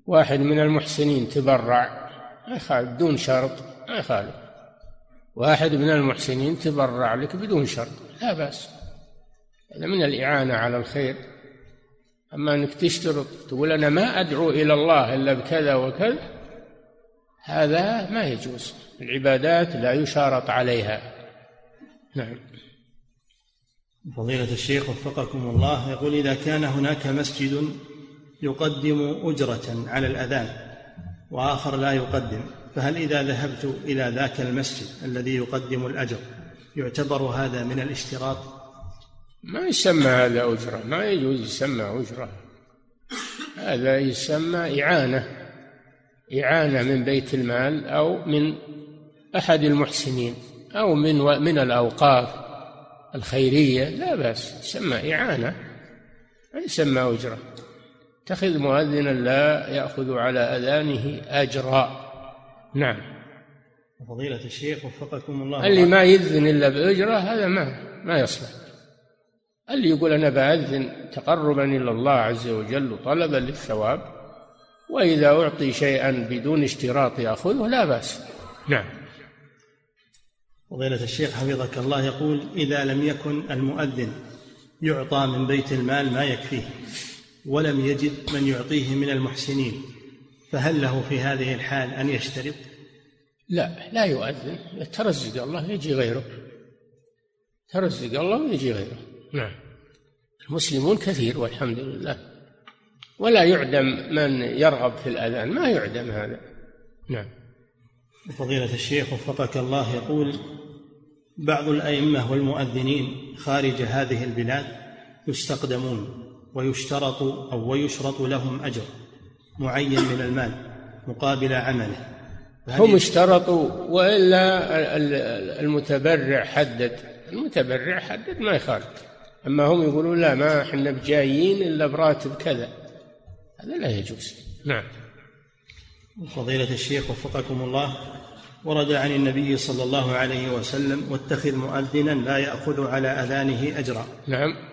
Speaker 2: واحد من المحسنين تبرع. ما يخالف بدون شرط. ما يخالف واحد من المحسنين تبرع لك بدون شرط. لا بأس. هذا من الإعانة على الخير. أما أنك تشترط تقول أنا ما أدعو إلى الله إلا بكذا وكذا هذا ما يجوز. العبادات لا يشارط عليها. نعم.
Speaker 1: فضيلة الشيخ وفقكم الله يقول إذا كان هناك مسجد يقدم أجرة على الأذان وآخر لا يقدم فهل إذا ذهبت إلى ذاك المسجد الذي يقدم الأجر يعتبر هذا من الاشتراط؟
Speaker 2: ما يسمى هذا أجرة ما يجوز يسمى أجرة. هذا يسمى إعانة إعانة من بيت المال أو من أحد المحسنين أو من من الأوقاف الخيرية لا بأس يسمى إعانة ما يسمى أجرة. اتخذ مؤذنا لا يأخذ على أذانه أجرا. نعم.
Speaker 1: فضيلة الشيخ وفقكم الله
Speaker 2: اللي ما يذن إلا بأجرة هذا ما ما يصلح. اللي يقول أنا بأذن تقربا إلى الله عز وجل وطلبا للثواب وإذا أعطي شيئا بدون اشتراط يأخذه لا بأس. نعم.
Speaker 1: فضيلة الشيخ حفظك الله يقول إذا لم يكن المؤذن يعطى من بيت المال ما يكفيه. ولم يجد من يعطيه من المحسنين فهل له في هذه الحال أن يشترط؟
Speaker 2: لا لا يؤذن. ترزق الله يجي غيره. ترزق الله ويجي غيره. نعم. المسلمون كثير والحمد لله. ولا يعدم من يرغب في الأذان. ما يعدم هذا. نعم.
Speaker 1: فضيلة الشيخ وفقك الله يقول بعض الأئمة والمؤذنين خارج هذه البلاد يستقدمون. ويشترط أو ويشرط لهم أجر معين من المال مقابل عمله.
Speaker 2: هم اشترطوا وإلا المتبرع حدد. المتبرع حدد ما يخالف. أما هم يقولون لا ما إحنا بجايين إلا براتب كذا. هذا لا يجوز. نعم.
Speaker 1: فضيلة الشيخ وفقكم الله ورد عن النبي صلى الله عليه وسلم واتخذ مؤذنا لا يأخذ على أذانه أجرا.
Speaker 2: نعم.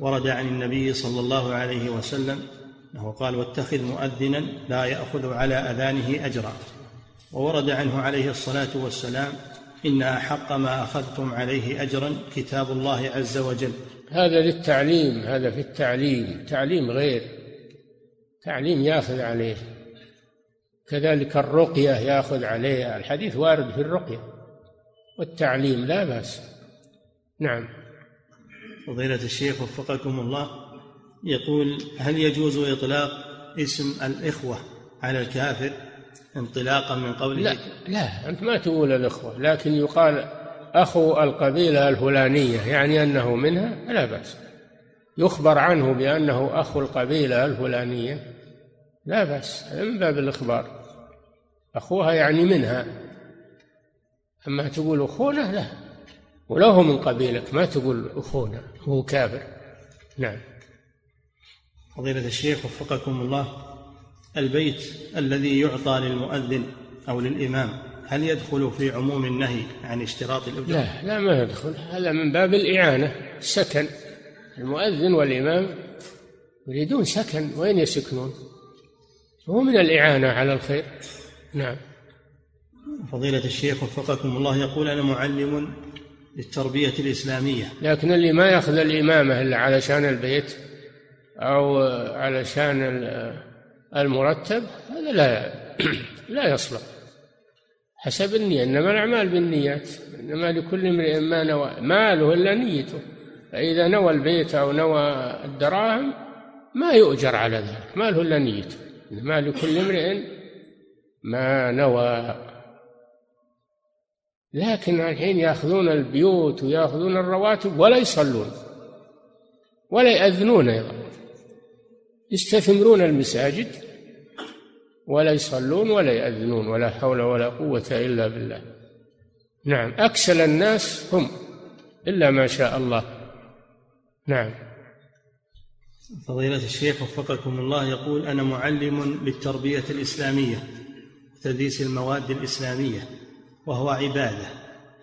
Speaker 1: ورد عن النبي صلى الله عليه وسلم أنه قال واتخذ مؤذنا لا يأخذ على أذانه أجرا. وورد عنه عليه الصلاة والسلام إن أحق ما أخذتم عليه أجرا كتاب الله عز وجل.
Speaker 2: هذا للتعليم هذا في التعليم تعليم غير تعليم يأخذ عليه. كذلك الرقية يأخذ عليها الحديث وارد في الرقية والتعليم لا بأس. نعم.
Speaker 1: فضيلة الشيخ وفقكم الله يقول هل يجوز إطلاق اسم الإخوة على الكافر انطلاقا من قوله؟
Speaker 2: لا لا أنت ما تقول الإخوة لكن يقال أخو القبيلة الفلانية يعني أنه منها؟ لا بأس. يخبر عنه بأنه أخو القبيلة الفلانية؟ لا بأس من باب الإخبار. أخوها يعني منها. أما تقول أخونا لا. ولو من قبيلك ما تقول أخونا هو كافر. نعم.
Speaker 1: فضيلة الشيخ وفقكم الله البيت الذي يعطى للمؤذن أو للإمام هل يدخل في عموم النهي عن اشتراط الأجرة؟
Speaker 2: لا لا ما يدخل. هذا من باب الإعانة السكن المؤذن والإمام يريدون سكن وين يسكنون؟ هو من الإعانة على الخير. نعم.
Speaker 1: فضيلة الشيخ وفقكم الله يقول أنا معلم للتربية الإسلامية.
Speaker 2: لكن اللي ما يأخذ الإمامة إلا علشان البيت أو علشان المرتب هذا لا لا يصلح. حسب النية إنما الأعمال بالنيات إنما لكل امرئ ما نوى ما له إلا نيته. فإذا نوى البيت أو نوى الدراهم ما يؤجر على ذلك ما له إلا نيته. إنما لكل امرئ ما نوى لكن الحين ياخذون البيوت وياخذون الرواتب ولا يصلون ولا يأذنون أيضا. يستثمرون المساجد ولا يصلون ولا يأذنون ولا حول ولا قوة إلا بالله. نعم أكسل الناس هم إلا ما شاء الله. نعم.
Speaker 1: فضيلة الشيخ وفقكم الله يقول أنا معلم للتربية الإسلامية تدريس المواد الإسلامية. وهو عبادة.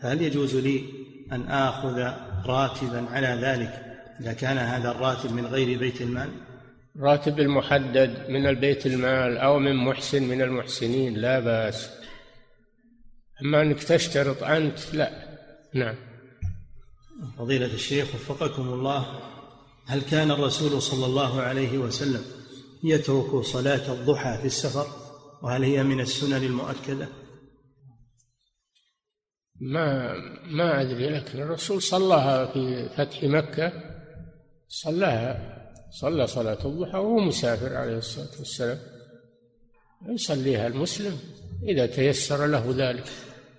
Speaker 1: فهل يجوز لي أن آخذ راتبا على ذلك إذا كان هذا الراتب من غير بيت المال؟
Speaker 2: الراتب المحدد من البيت المال أو من محسن من المحسنين لا بأس. أما أنك تشترط أنت لا. نعم.
Speaker 1: فضيلة الشيخ وفقكم الله هل كان الرسول صلى الله عليه وسلم يترك صلاة الضحى في السفر؟ وهل هي من السنن المؤكدة؟
Speaker 2: ما ما أدري لكن الرسول صلاها في فتح مكة صلاها صلى صلاة الضحى وهو مسافر عليه الصلاة والسلام. يصليها المسلم إذا تيسر له ذلك.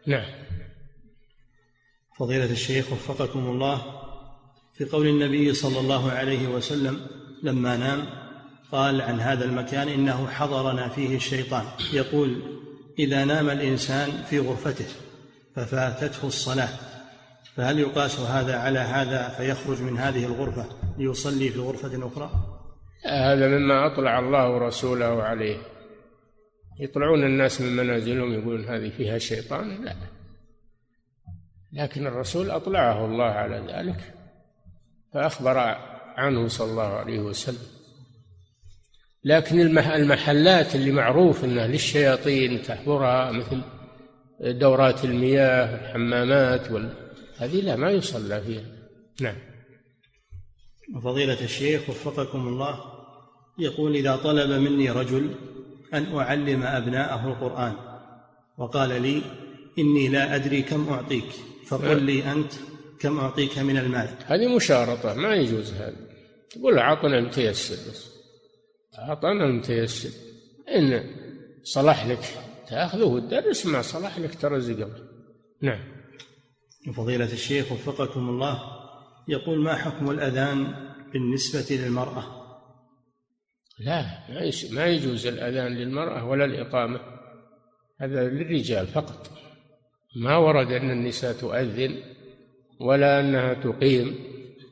Speaker 2: نعم.
Speaker 1: فضيلة الشيخ وفقكم الله في قول النبي صلى الله عليه وسلم لما نام قال عن هذا المكان إنه حضرنا فيه الشيطان يقول إذا نام الإنسان في غرفته ففاتته الصلاة. فهل يقاس هذا على هذا فيخرج من هذه الغرفة ليصلي في غرفة أخرى؟
Speaker 2: هذا مما أطلع الله ورسوله عليه. يطلعون الناس من منازلهم يقولون هذه فيها شيطان؟ لا. لكن الرسول أطلعه الله على ذلك. فأخبر عنه صلى الله عليه وسلم. لكن المحلات اللي معروف إنها للشياطين تحضرها مثل دورات المياه الحمامات وال... هذه لا ما يصلى فيها. نعم.
Speaker 1: فضيلة الشيخ وفقكم الله يقول إذا طلب مني رجل أن أعلم أبناءه القرآن وقال لي إني لا أدري كم أعطيك فقل لي أنت كم أعطيك من المال.
Speaker 2: هذه مشارطة ما يجوز هذا. تقول أعطنا المتيسر بس. أعطنا المتيسر. إن صلح لك. تأخذه وتدرس ما صلح لك ترزق نعم.
Speaker 1: فضيلة الشيخ وفقكم الله يقول ما حكم الأذان بالنسبة للمرأة؟
Speaker 2: لا ما يجوز الأذان للمرأة ولا الإقامة. هذا للرجال فقط. ما ورد أن النساء تؤذن ولا أنها تقيم.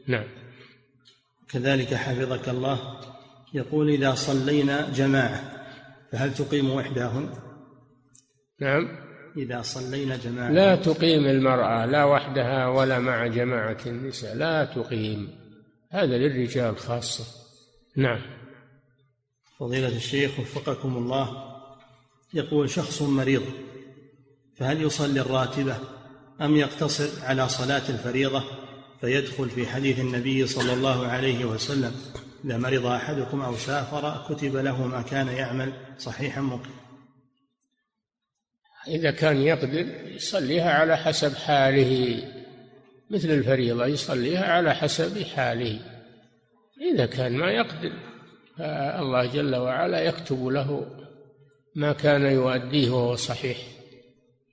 Speaker 2: نعم.
Speaker 1: كذلك حفظك الله يقول إذا صلينا جماعة فهل تقيم إحداهن؟
Speaker 2: نعم.
Speaker 1: إذا صلينا جماعة.
Speaker 2: لا تقيم المرأة لا وحدها ولا مع جماعة النساء لا تقيم. هذا للرجال خاصة. نعم.
Speaker 1: فضيلة الشيخ وفقكم الله يقول شخص مريض فهل يصلي الراتبة أم يقتصر على صلاة الفريضة؟ فيدخل في حديث النبي صلى الله عليه وسلم إذا مرض أحدكم أو سافر كتب له ما كان يعمل صحيحا مقيم
Speaker 2: إذا كان يقدر يصليها على حسب حاله. مثل الفريضة يصليها على حسب حاله. إذا كان ما يقدر فالله جل وعلا يكتب له ما كان يؤديه وهو صحيح.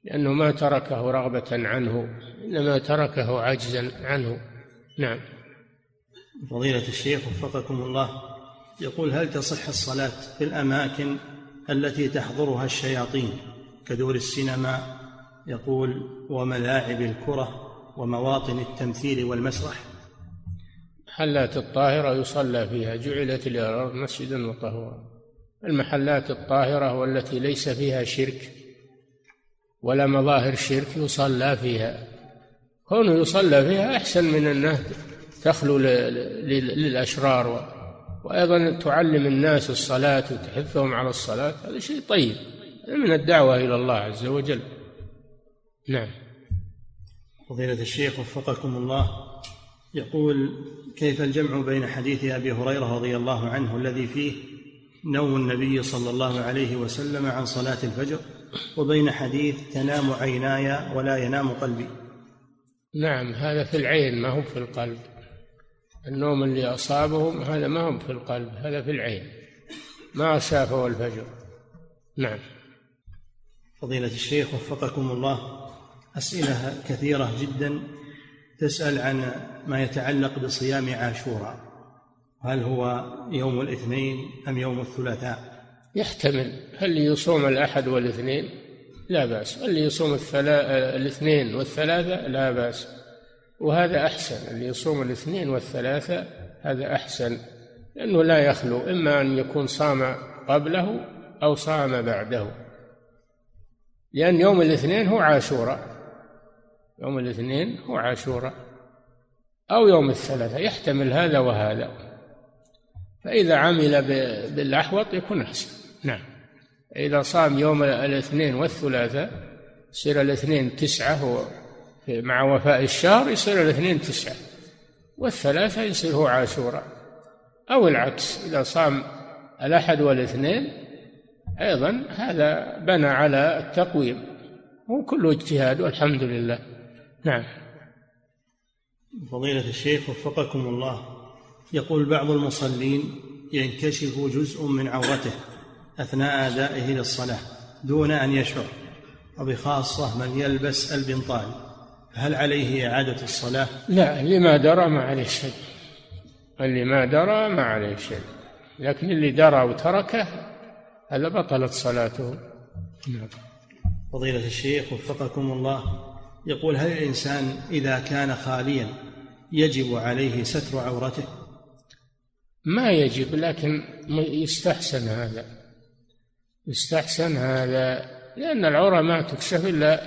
Speaker 2: لأنه ما تركه رغبة عنه إنما تركه عجزا عنه. نعم.
Speaker 1: فضيلة الشيخ وفقكم الله يقول هل تصح الصلاة في الأماكن التي تحضرها الشياطين؟ كدور السينما يقول وملاعب الكرة ومواطن التمثيل والمسرح.
Speaker 2: محلات الطاهرة يصلى فيها جعلت الأرض مسجدا وطهورا. المحلات الطاهرة والتي ليس فيها شرك ولا مظاهر شرك يصلى فيها. كونه يصلى فيها أحسن من أنه تخلو للأشرار وأيضا تعلم الناس الصلاة وتحثهم على الصلاة هذا شيء طيب. من الدعوة إلى الله عز وجل. نعم.
Speaker 1: فضيلة الشيخ وفقكم الله يقول كيف الجمع بين حديث أبي هريرة رضي الله عنه الذي فيه نوم النبي صلى الله عليه وسلم عن صلاة الفجر وبين حديث تنام عيناي ولا ينام قلبي؟
Speaker 2: نعم هذا في العين ما هو في القلب. النوم اللي أصابهم هذا ما هم في القلب هذا في العين. ما شافه الفجر. نعم.
Speaker 1: فضيلة الشيخ وفقكم الله أسئلة كثيرة جدا تسأل عن ما يتعلق بصيام عاشوراء. هل هو يوم الاثنين أم يوم الثلاثاء؟
Speaker 2: يحتمل. هل يصوم الأحد والاثنين؟ لا بأس. اللي يصوم الثلا... الاثنين والثلاثة؟ لا بأس. وهذا أحسن. اللي يصوم الاثنين والثلاثة هذا أحسن لأنه لا يخلو. إما أن يكون صام قبله أو صام بعده. لأن يوم الاثنين هو عاشوراء. يوم الاثنين هو عاشوراء. أو يوم الثلاثة يحتمل هذا وهذا. فإذا عمل بالأحوط يكون أحسن. نعم. إذا صام يوم الاثنين والثلاثاء يصير الاثنين تسعة مع وفاء الشهر يصير الاثنين تسعة. والثلاثة يصير هو عاشوراء. أو العكس إذا صام الأحد والاثنين أيضا هذا بنى على التقويم هو كله اجتهاد والحمد لله. نعم.
Speaker 1: فضيلة الشيخ وفقكم الله يقول بعض المصلين ينكشف جزء من عورته أثناء أدائه للصلاة دون أن يشعر وبخاصة من يلبس البنطال هل عليه إعادة الصلاة؟
Speaker 2: لا اللي ما درى ما عليه شيء. اللي ما درى ما عليه شيء لكن اللي درى وتركه هذا بطلت صلاته؟ نعم.
Speaker 1: فضيلة الشيخ وفقكم الله يقول هل الإنسان إذا كان خاليا يجب عليه ستر عورته؟
Speaker 2: ما يجب لكن يستحسن هذا. يستحسن هذا لأن العورة ما تكشف إلا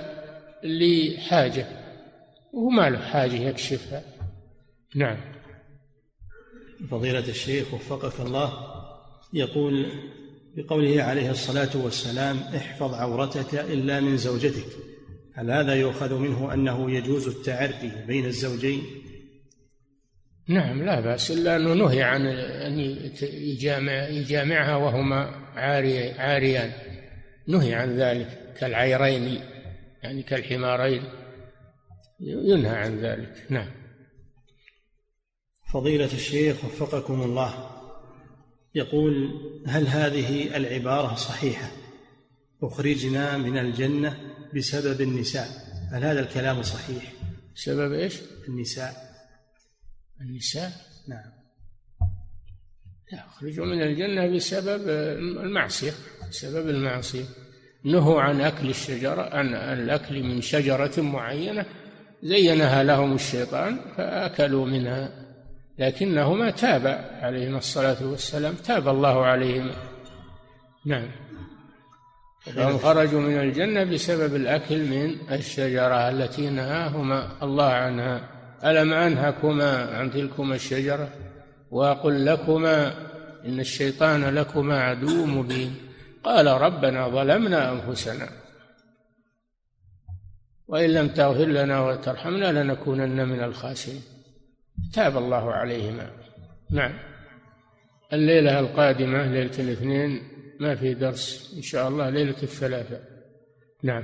Speaker 2: لحاجة وهو ما له حاجة يكشفها. نعم.
Speaker 1: فضيلة الشيخ وفقك الله يقول بقوله عليه الصلاة والسلام احفظ عورتك إلا من زوجتك. هل هذا يؤخذ منه أنه يجوز التعري بين الزوجين؟
Speaker 2: نعم لا بأس إلا أنه نهي عن أن يجامع يجامعها وهما عاري عاريان. نهي عن ذلك كالعيرين يعني كالحمارين. ينهى عن ذلك نعم.
Speaker 1: فضيلة الشيخ وفقكم الله يقول هل هذه العبارة صحيحة؟ أخرجنا من الجنة بسبب النساء. هل هذا الكلام صحيح؟
Speaker 2: سبب إيش؟
Speaker 1: النساء.
Speaker 2: النساء؟
Speaker 1: نعم.
Speaker 2: لا أخرجوا من الجنة بسبب المعصية بسبب المعصية. نهوا عن أكل الشجرة عن الأكل من شجرة معينة زينها لهم الشيطان فأكلوا منها. لكنهما تاب عليهما الصلاة والسلام. تاب الله عليهما. نعم. فهم خرجوا من الجنة بسبب الأكل من الشجرة التي نهاهما الله عنها. ألم أنهكما عن تلكما الشجرة؟ وأقل لكما إن الشيطان لكما عدو مبين. قال ربنا ظلمنا أنفسنا. وإن لم تغفر لنا وترحمنا لنكونن من الخاسرين. تاب الله عليهما. نعم. الليلة القادمة ليلة الاثنين ما في درس إن شاء الله ليلة الثلاثاء نعم.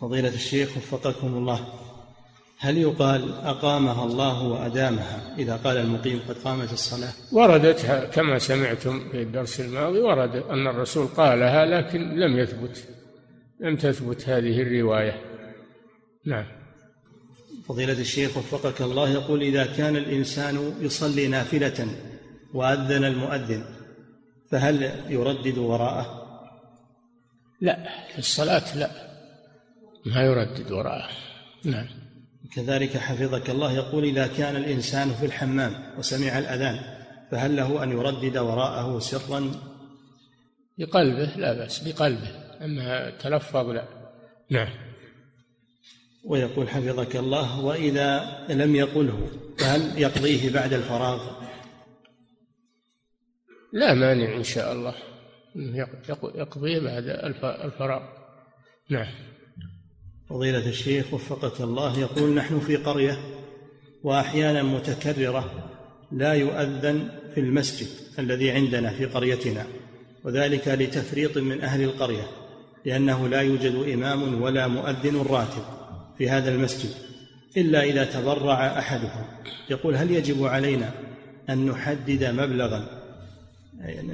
Speaker 1: فضيلة الشيخ وفقكم الله هل يقال أقامها الله وأدامها؟ إذا قال المقيم قد قامت الصلاة.
Speaker 2: وردت كما سمعتم في الدرس الماضي ورد أن الرسول قالها لكن لم يثبت لم تثبت هذه الرواية. نعم.
Speaker 1: فضيلة الشيخ وفقك الله يقول إذا كان الإنسان يصلي نافلة وأذن المؤذن فهل يردد وراءه؟
Speaker 2: لا في الصلاة لا. ما يردد وراءه. نعم.
Speaker 1: كذلك حفظك الله يقول إذا كان الإنسان في الحمام وسمع الأذان فهل له أن يردد وراءه سرا؟
Speaker 2: بقلبه لا بأس بقلبه. أما تلفظ لا. نعم.
Speaker 1: ويقول حفظك الله وإذا لم يقله فهل يقضيه بعد الفراغ؟
Speaker 2: لا مانع إن شاء الله يقضيه بعد الفراغ. نعم.
Speaker 1: فضيلة الشيخ وفقك الله يقول نحن في قرية وأحيانا متكررة لا يؤذن في المسجد الذي عندنا في قريتنا وذلك لتفريط من أهل القرية لأنه لا يوجد إمام ولا مؤذن راتب. في هذا المسجد إلا إذا تبرع أحدهم. يقول هل يجب علينا أن نحدد مبلغا؟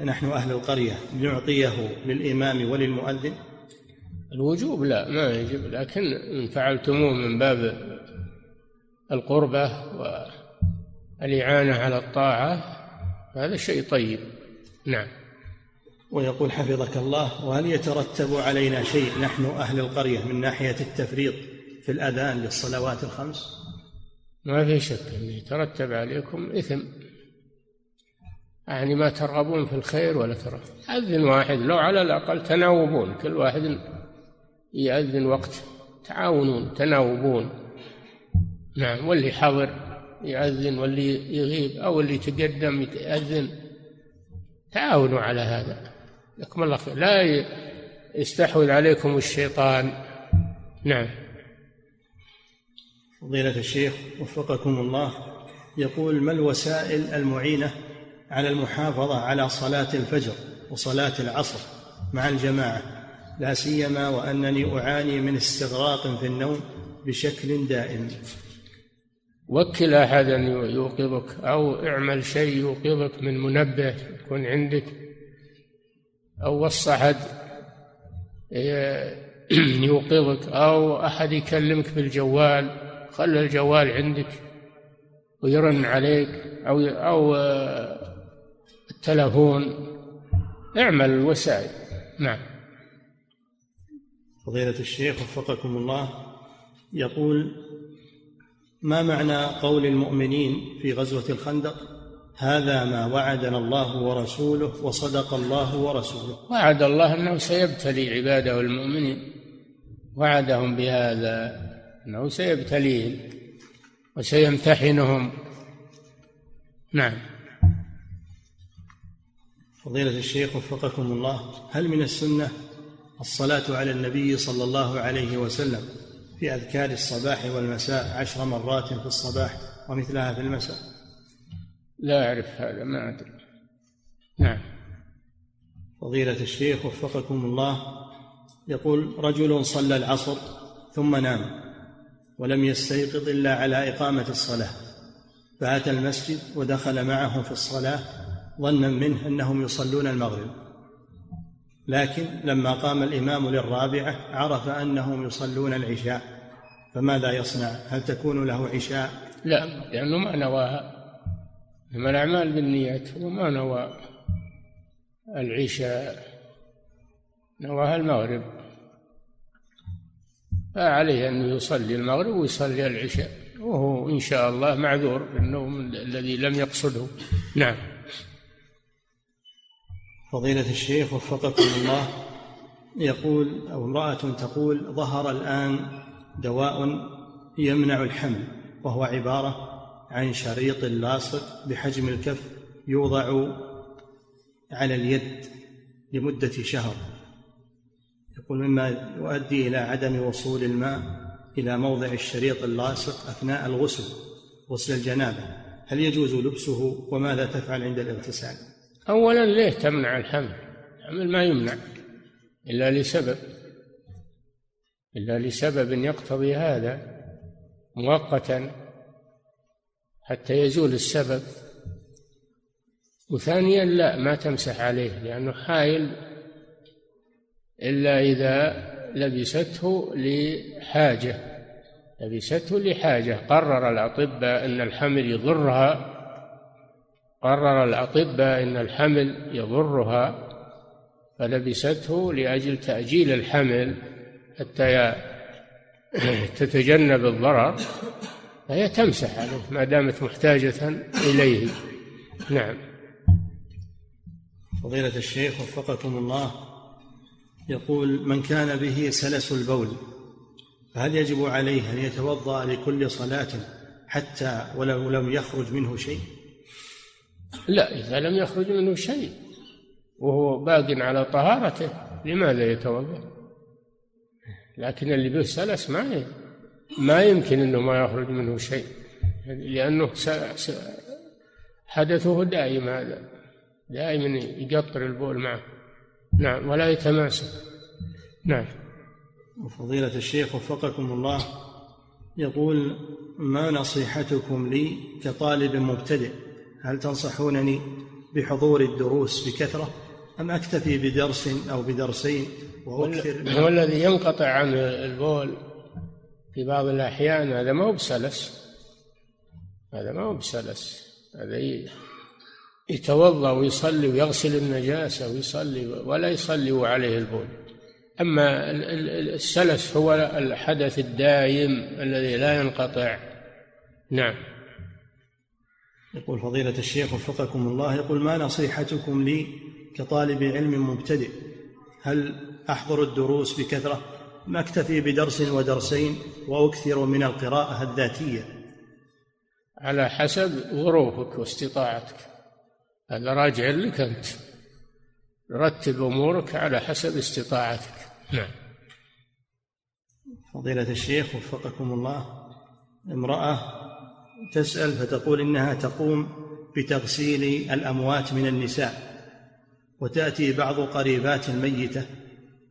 Speaker 1: نحن أهل القرية نعطيه للإمام وللمؤذن؟
Speaker 2: الوجوب لا ما يجب. لكن إن فعلتموه من باب القربة والإعانة على الطاعة هذا شيء طيب. نعم.
Speaker 1: ويقول حفظك الله وهل يترتب علينا شيء نحن أهل القرية من ناحية التفريط؟ في الأذان للصلوات الخمس؟
Speaker 2: ما في شك أن يترتب عليكم إثم. يعني ما ترغبون في الخير ولا ترى أذن واحد لو على الأقل تناوبون كل واحد يأذن وقت. تعاونون تناوبون. نعم واللي حضر يأذن واللي يغيب أو اللي تقدم يأذن. تعاونوا على هذا. لكم الله خير. لا يستحوذ عليكم الشيطان. نعم.
Speaker 1: فضيلة الشيخ وفقكم الله يقول ما الوسائل المعينة على المحافظة على صلاة الفجر وصلاة العصر مع الجماعة؟ لا سيما وأنني أعاني من استغراق في النوم بشكل دائم.
Speaker 2: وكل أحدا يوقظك أو اعمل شيء يوقظك من منبه يكون عندك أو وص أحد يوقظك أو أحد يكلمك بالجوال خلى الجوال عندك ويرن عليك أو أو التلفون. اعمل الوسائل نعم.
Speaker 1: فضيلة الشيخ وفقكم الله يقول ما معنى قول المؤمنين في غزوة الخندق؟ هذا ما وعدنا الله ورسوله وصدق الله ورسوله.
Speaker 2: وعد الله أنه سيبتلي عباده المؤمنين وعدهم بهذا. أنه سيبتليهم وسيمتحنهم. نعم.
Speaker 1: فضيلة الشيخ وفقكم الله هل من السنة الصلاة على النبي صلى الله عليه وسلم في أذكار الصباح والمساء عشر مرات في الصباح ومثلها في المساء؟
Speaker 2: لا أعرف هذا ما أدري. نعم.
Speaker 1: فضيلة الشيخ وفقكم الله يقول رجل صلى العصر ثم نام. ولم يستيقظ إلا على إقامة الصلاة. فأتى المسجد ودخل معهم في الصلاة ظنا منه أنهم يصلون المغرب. لكن لما قام الإمام للرابعة عرف أنهم يصلون العشاء. فماذا يصنع؟ هل تكون له عشاء؟
Speaker 2: لا لأنه ما نواها إنما الأعمال بالنيات وما نوى العشاء. نواها المغرب. فعليه أنه يصلي المغرب ويصلي العشاء وهو إن شاء الله معذور بالنوم الذي لم يقصده. نعم.
Speaker 1: فضيلة الشيخ وفقكم الله يقول أو امرأة تقول ظهر الآن دواء يمنع الحمل وهو عبارة عن شريط لاصق بحجم الكف يوضع على اليد لمدة شهر. يقول مما يؤدي إلى عدم وصول الماء إلى موضع الشريط اللاصق أثناء الغسل غسل الجنابة. هل يجوز لبسه وماذا تفعل عند الاغتسال؟
Speaker 2: أولا ليه تمنع الحمل؟ الحمل ما يمنع إلا لسبب إلا لسبب يقتضي هذا مؤقتا حتى يزول السبب. وثانيا لا ما تمسح عليه لأنه حائل إلا إذا لبسته لحاجة لبسته لحاجة. قرر الأطباء أن الحمل يضرها قرر الأطباء أن الحمل يضرها فلبسته لأجل تأجيل الحمل حتى تتجنب الضرر فهي تمسح عليه ما دامت محتاجة إليه. نعم.
Speaker 1: فضيلة الشيخ وفقكم الله. يقول من كان به سلس البول فهل يجب عليه أن يتوضأ لكل صلاة حتى ولو لم يخرج منه شيء؟
Speaker 2: لا إذا لم يخرج منه شيء وهو باق على طهارته لماذا يتوضأ؟ لكن اللي به سلس ما ما يمكن إنه ما يخرج منه شيء لأنه حدثه دائم هذا دائما يقطر البول معه. نعم ولا يتماسك. نعم.
Speaker 1: وفضيلة الشيخ وفقكم الله يقول ما نصيحتكم لي كطالب مبتدئ؟ هل تنصحونني بحضور الدروس بكثرة أم أكتفي بدرس أو بدرسين وأكثر
Speaker 2: هو الذي ينقطع عنه البول في بعض الأحيان. هذا ما هو بسلس. هذا ما هو بسلس. هذا يتوضأ ويصلي ويغسل النجاسة ويصلي ولا يصلي وعليه البول. أما السلس هو الحدث الدائم الذي لا ينقطع. نعم.
Speaker 1: يقول فضيلة الشيخ وفقكم الله يقول ما نصيحتكم لي كطالب علم مبتدئ؟ هل أحضر الدروس بكثرة؟ ما أكتفي بدرس ودرسين وأكثر من القراءة الذاتية؟
Speaker 2: على حسب ظروفك واستطاعتك. هذا راجع لك أنت. رتب أمورك على حسب استطاعتك. نعم.
Speaker 1: فضيلة الشيخ وفقكم الله امرأة تسأل فتقول إنها تقوم بتغسيل الأموات من النساء وتأتي بعض قريبات الميتة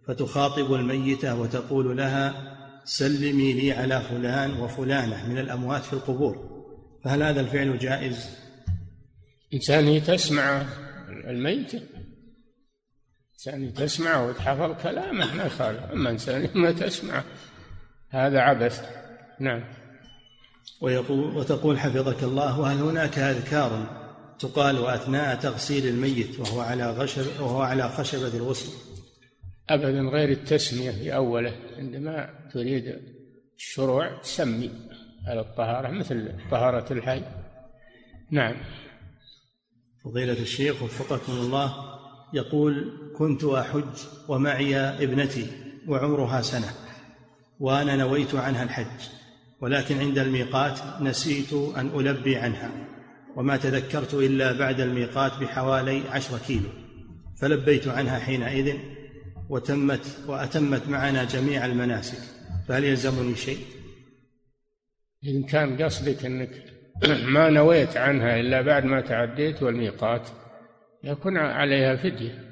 Speaker 1: فتخاطب الميتة وتقول لها سلمي لي على فلان وفلانة من الأموات في القبور. فهل هذا الفعل جائز؟
Speaker 2: إنسان تسمع الميتة إنسان تسمع وتحفظ كلامه. ما يخالف أما إنسان ما تسمع هذا عبث. نعم.
Speaker 1: ويقول وتقول حفظك الله وهل هناك أذكار تقال أثناء تغسيل الميت وهو على غشب وهو على خشبة الغسل؟
Speaker 2: أبدا غير التسمية في أوله. عندما تريد الشروع تسمي على الطهارة مثل طهارة الحي. نعم.
Speaker 1: فضيلة الشيخ وفقكم الله يقول كنت أحج ومعي ابنتي وعمرها سنة وأنا نويت عنها الحج ولكن عند الميقات نسيت أن ألبي عنها وما تذكرت إلا بعد الميقات بحوالي عشر كيلو فلبيت عنها حينئذ وتمت وأتمت معنا جميع المناسك فهل يلزمني شيء؟
Speaker 2: إن كان قصدك أنك ما نويت عنها إلا بعد ما تعديت والميقات يكون عليها فدية.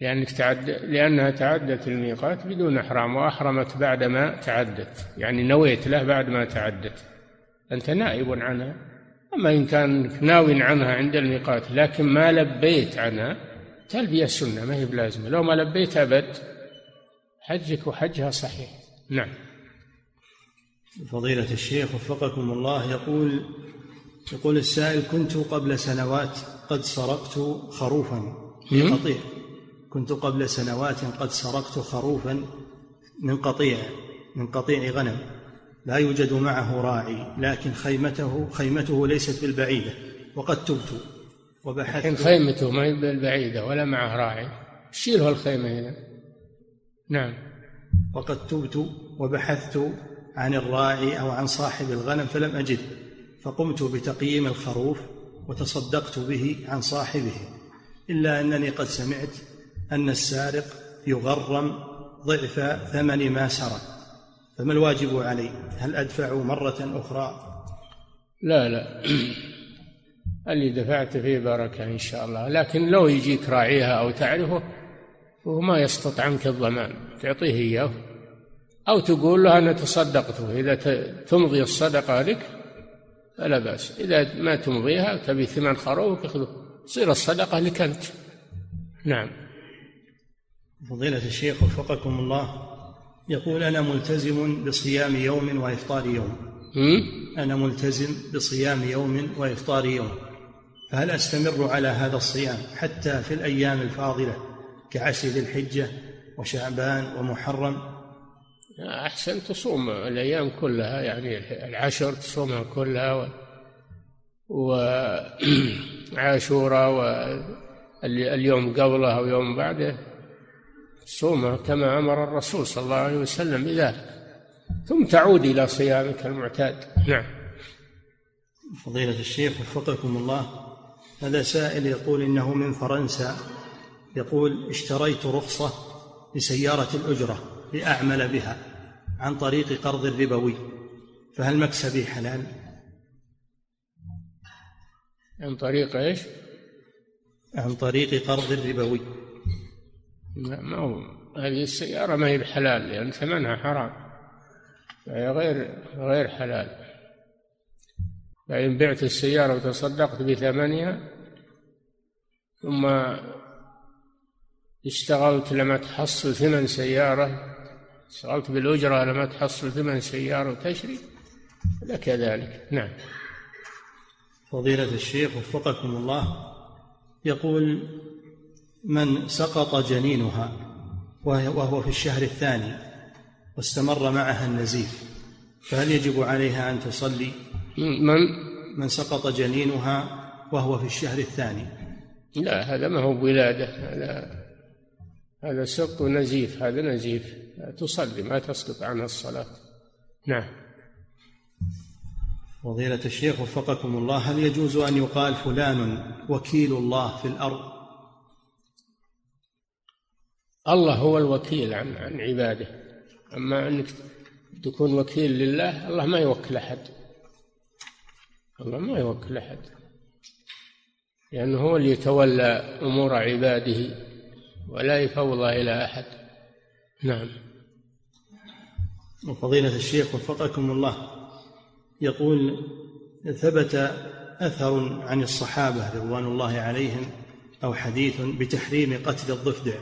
Speaker 2: لأنك تعد لأنها تعدت الميقات بدون إحرام وأحرمت بعد ما تعدت يعني نويت له بعد ما تعدت. أنت نائب عنها. أما إن كان ناو عنها عند الميقات لكن ما لبيت عنها تلبية السنة ما هي بلازمة. لو ما لبيت أبد حجك وحجها صحيح. نعم.
Speaker 1: فضيلة الشيخ وفقكم الله يقول يقول السائل كنت قبل سنوات قد سرقت خروفا. في قطيع. كنت قبل سنوات قد سرقت خروفا. من قطيع. من قطيع غنم. لا يوجد معه راعي لكن خيمته خيمته ليست بالبعيدة وقد تبت
Speaker 2: وبحثت إن خيمته ما هي بالبعيدة ولا معه راعي. شيله الخيمة هنا. نعم.
Speaker 1: وقد تبت وبحثت عن الراعي أو عن صاحب الغنم فلم أجد فقمت بتقييم الخروف وتصدقت به عن صاحبه إلا أنني قد سمعت أن السارق يغرم ضعف ثمن ما سرق. فما الواجب علي؟ هل أدفع مرة أخرى؟
Speaker 2: لا لا. اللي دفعت فيه بركة إن شاء الله لكن لو يجيك راعيها أو تعرفه وهو ما يسقط عنك الضمان تعطيه إياه. أو تقول له أنا تصدقته إذا تمضي الصدقة لك فلا بأس. إذا ما تمضيها تبي ثمن خروف خذه تصير الصدقة لك أنت. نعم.
Speaker 1: فضيلة الشيخ وفقكم الله يقول أنا ملتزم بصيام يوم وإفطار يوم. أنا ملتزم بصيام يوم وإفطار يوم. فهل أستمر على هذا الصيام حتى في الأيام الفاضلة كعشر ذي الحجة وشعبان ومحرم؟
Speaker 2: أحسن تصوم الأيام كلها يعني العشر تصومها كلها وعاشوراء واليوم قبله أو يوم بعده صومه كما أمر الرسول صلى الله عليه وسلم بذلك ثم تعود إلى صيامك المعتاد. نعم.
Speaker 1: فضيلة الشيخ وفقكم الله هذا سائل يقول إنه من فرنسا يقول اشتريت رخصة لسيارة الأجرة لأعمل بها عن طريق قرض ربوي فهل مكسبي حلال؟
Speaker 2: عن طريق إيش؟
Speaker 1: عن طريق قرض ربوي
Speaker 2: ما هو هذه السيارة ما هي بحلال لأن ثمنها حرام فهي غير غير حلال فإن بعت السيارة وتصدقت بثمنها ثم اشتغلت لما تحصل ثمن سيارة اشتغلت بالأجرة لما تحصل ثمن سيارة وتشري لك ذلك نعم.
Speaker 1: فضيلة الشيخ وفقكم الله يقول من سقط جنينها وهو في الشهر الثاني واستمر معها النزيف فهل يجب عليها أن تصلي؟
Speaker 2: من؟
Speaker 1: من سقط جنينها وهو في الشهر الثاني.
Speaker 2: لا هذا ما هو ولادة هذا هذا سقط نزيف هذا نزيف. تصلي ما تسقط عنها الصلاة. نعم.
Speaker 1: فضيلة الشيخ وفقكم الله هل يجوز أن يقال فلان وكيل الله في الأرض؟
Speaker 2: الله هو الوكيل عن عن عباده. أما أنك تكون وكيل لله الله ما يوكل أحد. الله ما يوكل أحد. لأنه هو اللي يتولى أمور عباده. ولا يفوضها إلى أحد. نعم.
Speaker 1: وفضيلة الشيخ وفقكم الله. يقول ثبت أثر عن الصحابة رضوان الله عليهم أو حديث بتحريم قتل الضفدع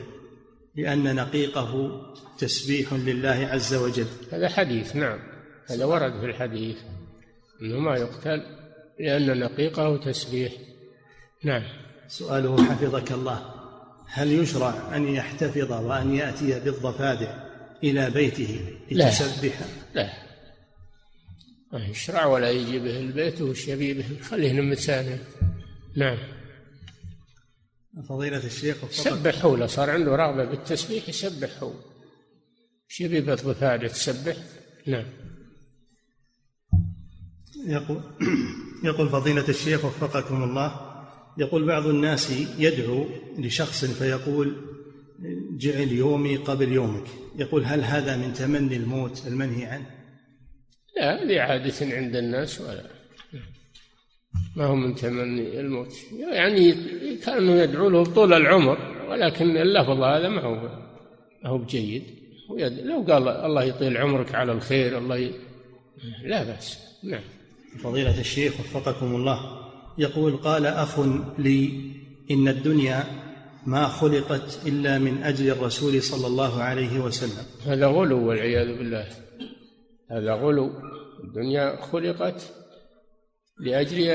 Speaker 1: لأن نقيقه تسبيح لله عز وجل.
Speaker 2: هذا حديث نعم. هذا ورد في الحديث أنه ما يقتل لأن نقيقه تسبيح. نعم.
Speaker 1: سؤاله حفظك الله. هل يشرع أن يحتفظ وأن يأتي بالضفادع إلى بيته لتسبح؟
Speaker 2: لا. ما يشرع ولا يجي به البيت وش يبي به. خليه نعم.
Speaker 1: فضيلة الشيخ
Speaker 2: سبحوا له. صار عنده رغبة بالتسبيح يسبح هو إيش يبي بالضفادع تسبح؟ نعم.
Speaker 1: يقول يقول فضيلة الشيخ وفقكم الله. يقول بعض الناس يدعو لشخص فيقول جعل يومي قبل يومك. يقول هل هذا من تمني الموت المنهي عنه؟
Speaker 2: لا هذه عادة عند الناس ولا. ما هو من تمني الموت. يعني كانوا يدعو له طول العمر ولكن اللفظ هذا ما هو ما هو بجيد. لو قال الله يطيل عمرك على الخير الله ي... لا بأس. نعم.
Speaker 1: فضيلة الشيخ وفقكم الله. يقول قال أخ لي إن الدنيا ما خلقت إلا من أجل الرسول صلى الله عليه وسلم.
Speaker 2: هذا غلو والعياذ بالله. هذا غلو. الدنيا خلقت لأجل